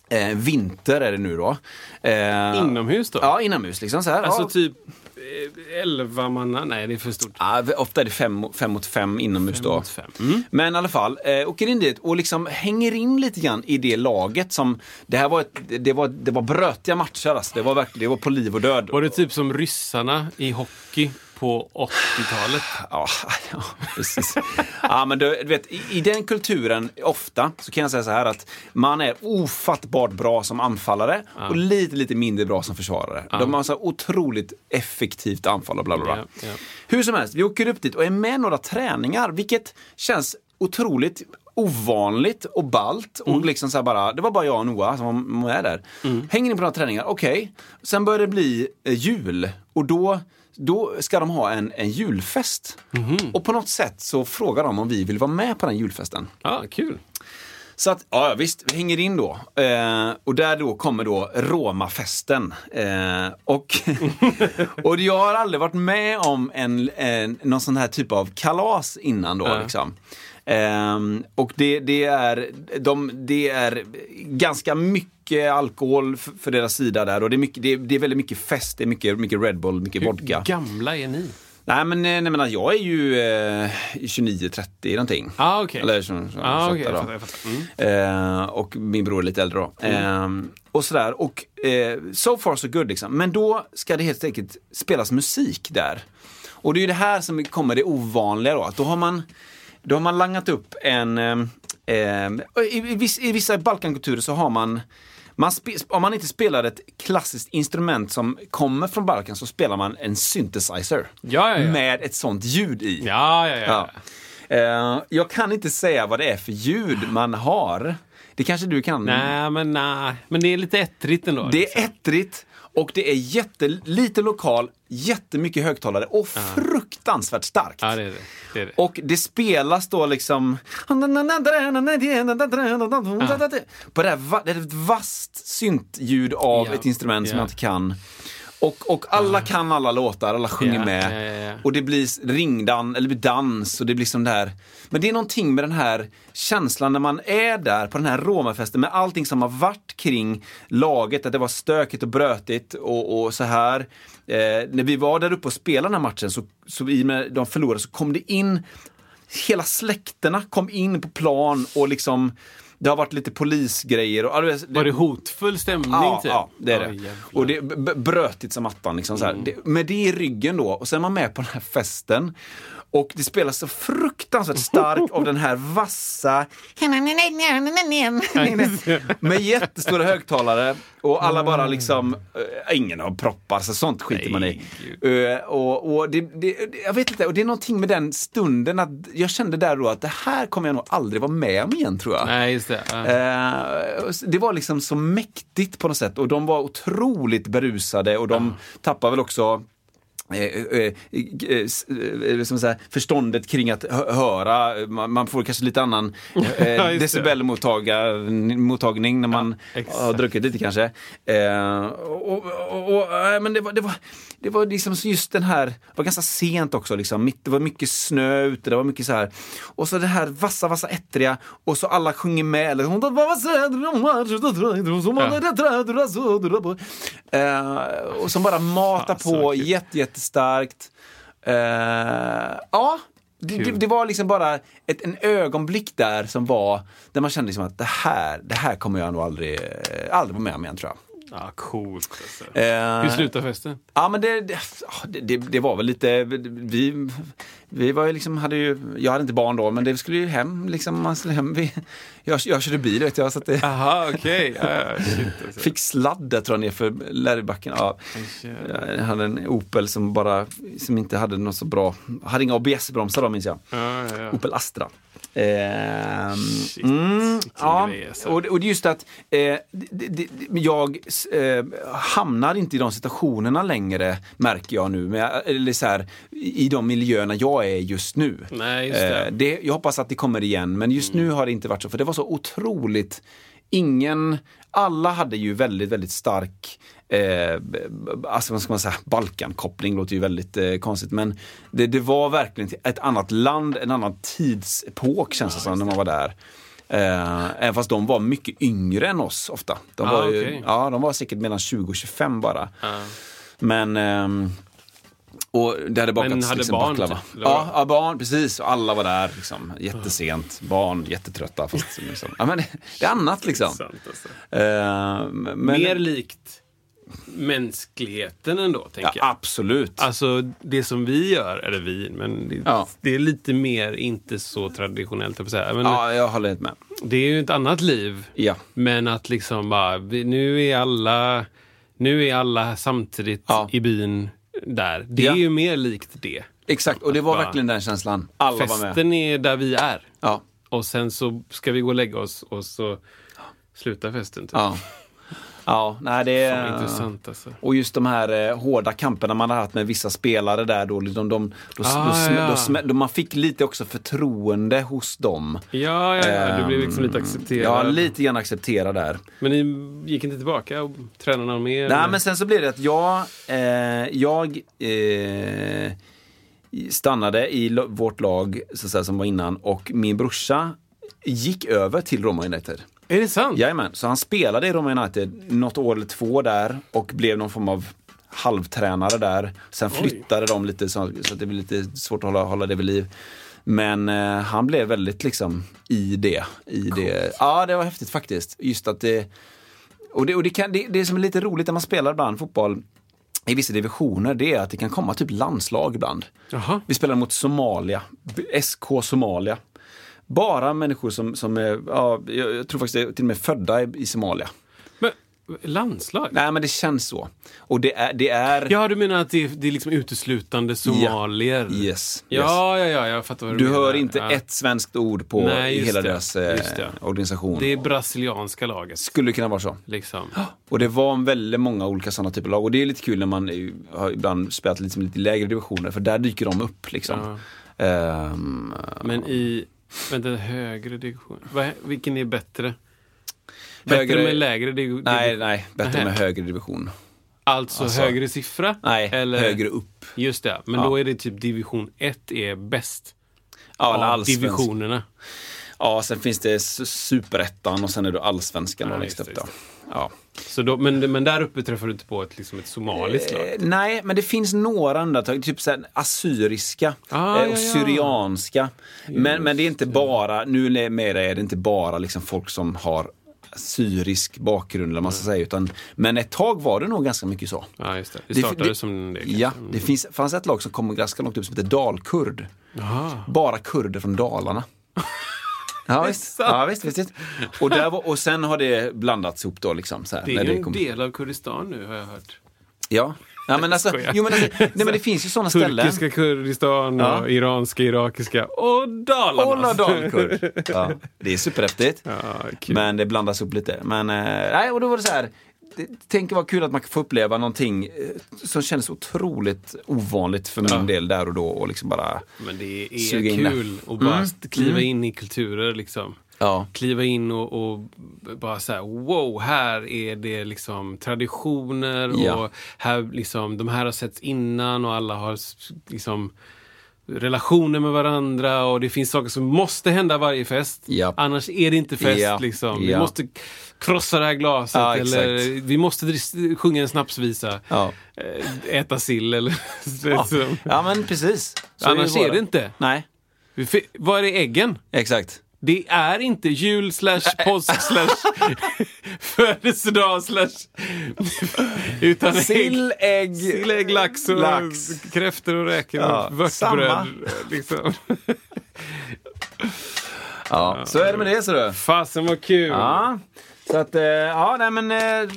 Eh, vinter är det nu då. Eh, Inomhus då? Ja, inomhus liksom. Så här. Alltså ja. typ eh, elva manna? Nej, det är för stort. Ja, ofta är det fem, fem mot fem inomhus då. mot fem. Mm. Men i alla fall, eh, åker in dit och liksom hänger in lite grann i det laget som, det här var, ett, det var, det var brötiga matcher alltså. Det var verkligen, det var på liv och död. Var det typ som ryssarna i hockey på 80-talet? Ja, ja precis. ja, men du, du vet, i, i den kulturen, ofta, så kan jag säga så här att man är ofattbart bra som anfallare och lite, lite mindre bra som försvarare. De har så otroligt effektivt anfall och bla bla bla. Ja, ja. Hur som helst, vi åker upp dit och är med några träningar, vilket känns otroligt ovanligt och balt. Och liksom så här bara, det var bara jag och Noah som var med där. Hänger in på några träningar, okej. Sen börjar det bli eh, jul och då då ska de ha en, en julfest. Och på något sätt så frågar de om vi vill vara med på den julfesten. Ja, kul. Så att, ja visst, vi hänger in då. Eh, och där då kommer då Romafesten. Eh, och, och jag har aldrig varit med om en, en, någon sån här typ av kalas innan då. Ja. Liksom. Eh, och det, det, är, de, det är ganska mycket alkohol för, deras sida där. Och det är, mycket, det, är, det är väldigt mycket fest, det är mycket, mycket Red Bull, mycket vodka. Hur gamla är ni? Nej men, eh, nej, men jag är ju eh, 29-30 någonting. Ah, okej. Eller så, så, Ah, 28 okej, jag fattar, jag fattar. Mm. Eh, och min bror är lite äldre då. Eh, och sådär. Och eh, so far so good liksom. Men då ska det helt enkelt spelas musik där. Och det är ju det här som kommer det ovanliga då. Att då har man, då har man langat upp en... Eh, i, i, viss, I vissa Balkankulturer så har man man om man inte spelar ett klassiskt instrument som kommer från Balkan så spelar man en synthesizer. Ja, ja, ja. Med ett sånt ljud i. Ja, ja, ja. Eh, jag kan inte säga vad det är för ljud man har. Det kanske du kan? Nej, men nej. Men det är lite ettrigt ändå. Det liksom. är ettrigt och det är jätte, lite lokal, jättemycket högtagare och fruktansvärt starkt. Ja, det är det. det, är. Och det spelas då liksom... På det här, va- det är ett vasst syntljud av Ja, ett instrument som ja. jag inte kan. Och, och alla kan alla låtar, alla sjunger Ja, med. ja, ja. Och det blir ringdan, eller blir dans och det blir som det här. Men det är någonting med den här känslan när man är där på den här Romafesten med allting som har varit kring laget, att det var stökigt och brötigt och, och så här. Eh, när vi var där uppe och spelade den här matchen, så, så i och med de förlorade, så kom det in hela släkterna kom in på plan och liksom det har varit lite polisgrejer. Och, det- Var det hotfull stämning? Ja, typ? ja, det är det. Jävlar. och det brötigt som attan. Liksom, så här. Det, med det i ryggen då, och sen är man med på den här festen. Och det spelas så fruktansvärt starkt av den här vassa med jättestora högtalare och alla bara liksom, eh, ingen har proppar så sånt skiter man i. Eh, och, och det, det- jag vet inte, och det är någonting med den stunden att jag kände där då att det här kommer jag nog aldrig vara med om igen tror jag. Nej, just det. Ja. Eh, det var liksom så mäktigt på något sätt och de var otroligt berusade och de tappade väl också eh, eh, eh, s- eh, som säga, förståndet kring att hö- höra. Man, man får kanske lite annan eh, Ja, decibelmottagning när man exakt. har druckit lite kanske. Eh, och, och, och, eh, men det var, det var, det var liksom just den här, det var ganska sent också liksom. Det var mycket snö ute, det var mycket så här. Och så det här vassa, vassa ettriga och så alla sjunger med. Eller, Eh, och som bara matar Fan, på jätte, jättestarkt. Eh, ja, det, det, det var liksom bara ett en ögonblick där som var, där man kände liksom att det här, det här kommer jag nog aldrig, aldrig vara med om igen tror jag. Ja, coolt. Alltså. Eh, Hur slutar festen? Ja men det, det, det, det, det var väl lite, vi, vi var ju liksom, hade ju, jag hade inte barn då men det skulle ju hem liksom, man skulle hem, vi, jag, jag körde bil vet jag så att det Jaha, okej. Ja, ja, shit, alltså. fick sladd där tror jag nerför Lärrybacken. Ja. Jag hade en Opel som bara, som inte hade något så bra, hade inga ABS-bromsar då minns jag. Ja, ja, ja. Opel Astra. Ehm, mm, ja, alltså. och, och det är just att eh, det, det, det, jag eh, hamnar inte i de situationerna längre, märker jag nu. Men jag, eller så här, I de miljöerna jag är just nu. Nej, just det. Eh, det, jag hoppas att det kommer igen, men just nu har det inte varit så. För det var så otroligt Ingen, alla hade ju väldigt, väldigt stark Eh, alltså vad ska man säga, Balkankoppling låter ju väldigt eh, konstigt men det, det var verkligen ett annat land, en annan tidsepok känns det som när man var där. Eh, även fast de var mycket yngre än oss ofta. De Ah, var, ju, okej. ja, de var säkert mellan 20 och 25 bara. Men ehm, och det hade bakats Men hade liksom barn, baklava. typ, Ja, ja, barn, precis. Och alla var där liksom, jättesent. Barn jättetrötta. Fast, liksom. ja, men det, det är annat liksom. Sant, alltså. Eh, men, Mer likt mänskligheten ändå, tänker ja, jag. absolut. Alltså det som vi gör, eller vi, men det, Ja. det är lite mer inte så traditionellt, jag säga. Men ja, jag håller helt med. Det är ju ett annat liv. Ja. Men att liksom bara, nu är alla, nu är alla samtidigt Ja. i byn där. Det Ja. är ju mer likt det. Exakt, och det var Bara- verkligen den känslan. Alla var med. Festen är där vi är. Ja. Och sen så ska vi gå och lägga oss och så slutar festen. Typ. Ja. Ja, nej det är... Intressant alltså. Och just de här eh, hårda kamperna man har haft med vissa spelare där då, liksom, de, då, Ah, då, ja. då, då man fick lite också förtroende hos dem. Ja, ja, ja. Du blev liksom lite Ehm, accepterad. Ja, lite grann accepterad där. Men ni gick inte tillbaka och tränade någon mer? Nej, eller? men sen så blev det att jag, eh, jag eh, stannade i vårt lag så att säga, som var innan och min brorsa gick över till Roma United. Är det sant? Jajamän, så han spelade i Roma United något år eller två där och blev någon form av halvtränare där. Sen flyttade de lite så, så att det blev lite svårt att hålla, hålla det vid liv. Men eh, han blev väldigt liksom i det. I det. Ja, det var häftigt faktiskt. Just att det... Och det, och det, kan, det, det som är lite roligt när man spelar ibland fotboll i vissa divisioner, det är att det kan komma typ landslag ibland. Jaha. Vi spelade mot Somalia, SK Somalia. Bara människor som, som är, ja, jag tror faktiskt är till och med födda i, i Somalia. Men, Landslag? Nej, men det känns så. Och det är... Det är Ja, du menar att det, det är liksom uteslutande somalier? Yes. yes. Ja, ja, ja, jag fattar vad du, Du menar. hör inte ja. ett svenskt ord på Nej, hela det. deras eh, organisation. Det är brasilianska laget. Skulle kunna vara så. Liksom. Och det var väldigt många olika sådana typer av lag. Och det är lite kul när man har ibland spelat liksom lite lägre divisioner, för där dyker de upp. Liksom. Ehm, Men i vänta, högre division. Vilken är bättre? Bättre Högre- med lägre division? nej, nej, bättre Nähä. med högre division. Alltså, Alltså- högre siffra? Nej, Eller, högre upp. Just det, men Ja. då är det typ division 1 är bäst. Ja, eller allsvensk. divisionerna. Ja, sen finns det superettan och sen är det allsvenskan Ja, längst upp. Ja. Så då, men, men där uppe träffar du inte på ett, liksom ett somaliskt lag? Eh, nej, men det finns några undantag. Typ så assyriska Ah, eh, och syrianska. Men, men det är inte bara, nu med det är det inte bara liksom folk som har syrisk bakgrund eller man ska säga. Utan, men ett tag var det nog ganska mycket så. Ja, just det. Det startade det- som det. kanske. Ja, det finns, fanns ett lag som kom ganska långt upp som heter Dalkurd. Bara kurder från Dalarna. Ja visst. ja visst, visst, visst. Och, där var, och sen har det blandats ihop då liksom. Så här, Det när är ju en kom- del av Kurdistan nu har jag hört. Ja. ja men alltså, jo, men alltså, nej, men det finns ju sådana ställen. Turkiska Kurdistan och Ja. iranska, irakiska och Dalarna. Olla dalkurd. Ja, det är superhäftigt. Ja. Men det blandas upp lite. Men eh, nej, och då var det så här. Tänk vad kul att man kan få uppleva någonting eh, som kändes otroligt ovanligt för min Ja. del där och då. Och liksom bara, Men det är kul att bara Mm. kliva in i kulturer liksom. ja. Kliva in och, och bara här, wow, här är det liksom traditioner Ja. och här liksom, de här har setts innan och alla har liksom relationer med varandra och det finns saker som måste hända varje fest. Ja. Annars är det inte fest. Ja. Liksom. Vi måste krossa det här glaset Ja, eller exakt. vi måste sjunga en snapsvisa. Ja. Eh, Äta sill eller Ja. ja, men precis. Så Annars bara- är det inte. Nej, Var är äggen? exakt. Det är inte jul slash påsk slash födelsedag slash utan Sill, ägg, sill, ägg, lax och lax. kräftor och räkor och vörtbröd. Liksom. Ja, så är det med det så du. Fasen vad kul! Ja, så att, eh, ja, nej men eh,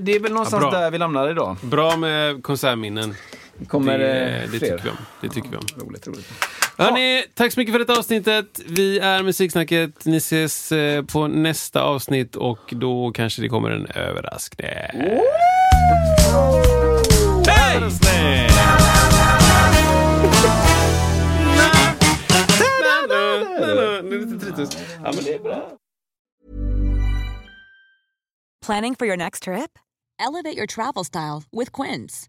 det är väl någonstans Ja, där vi lämnar idag. Bra med konsertminnen. Kommer det, det, det tycker vi om. Det tycker vi om. Roligt, roligt. Hörrni, tack så mycket för detta avsnittet. Vi är Musiksnacket. Ni ses eh, på nästa avsnitt och då kanske det kommer en överraskning. Hej! Ja, men det är bra. Planning for your next trip? Elevate your travel style with Quince.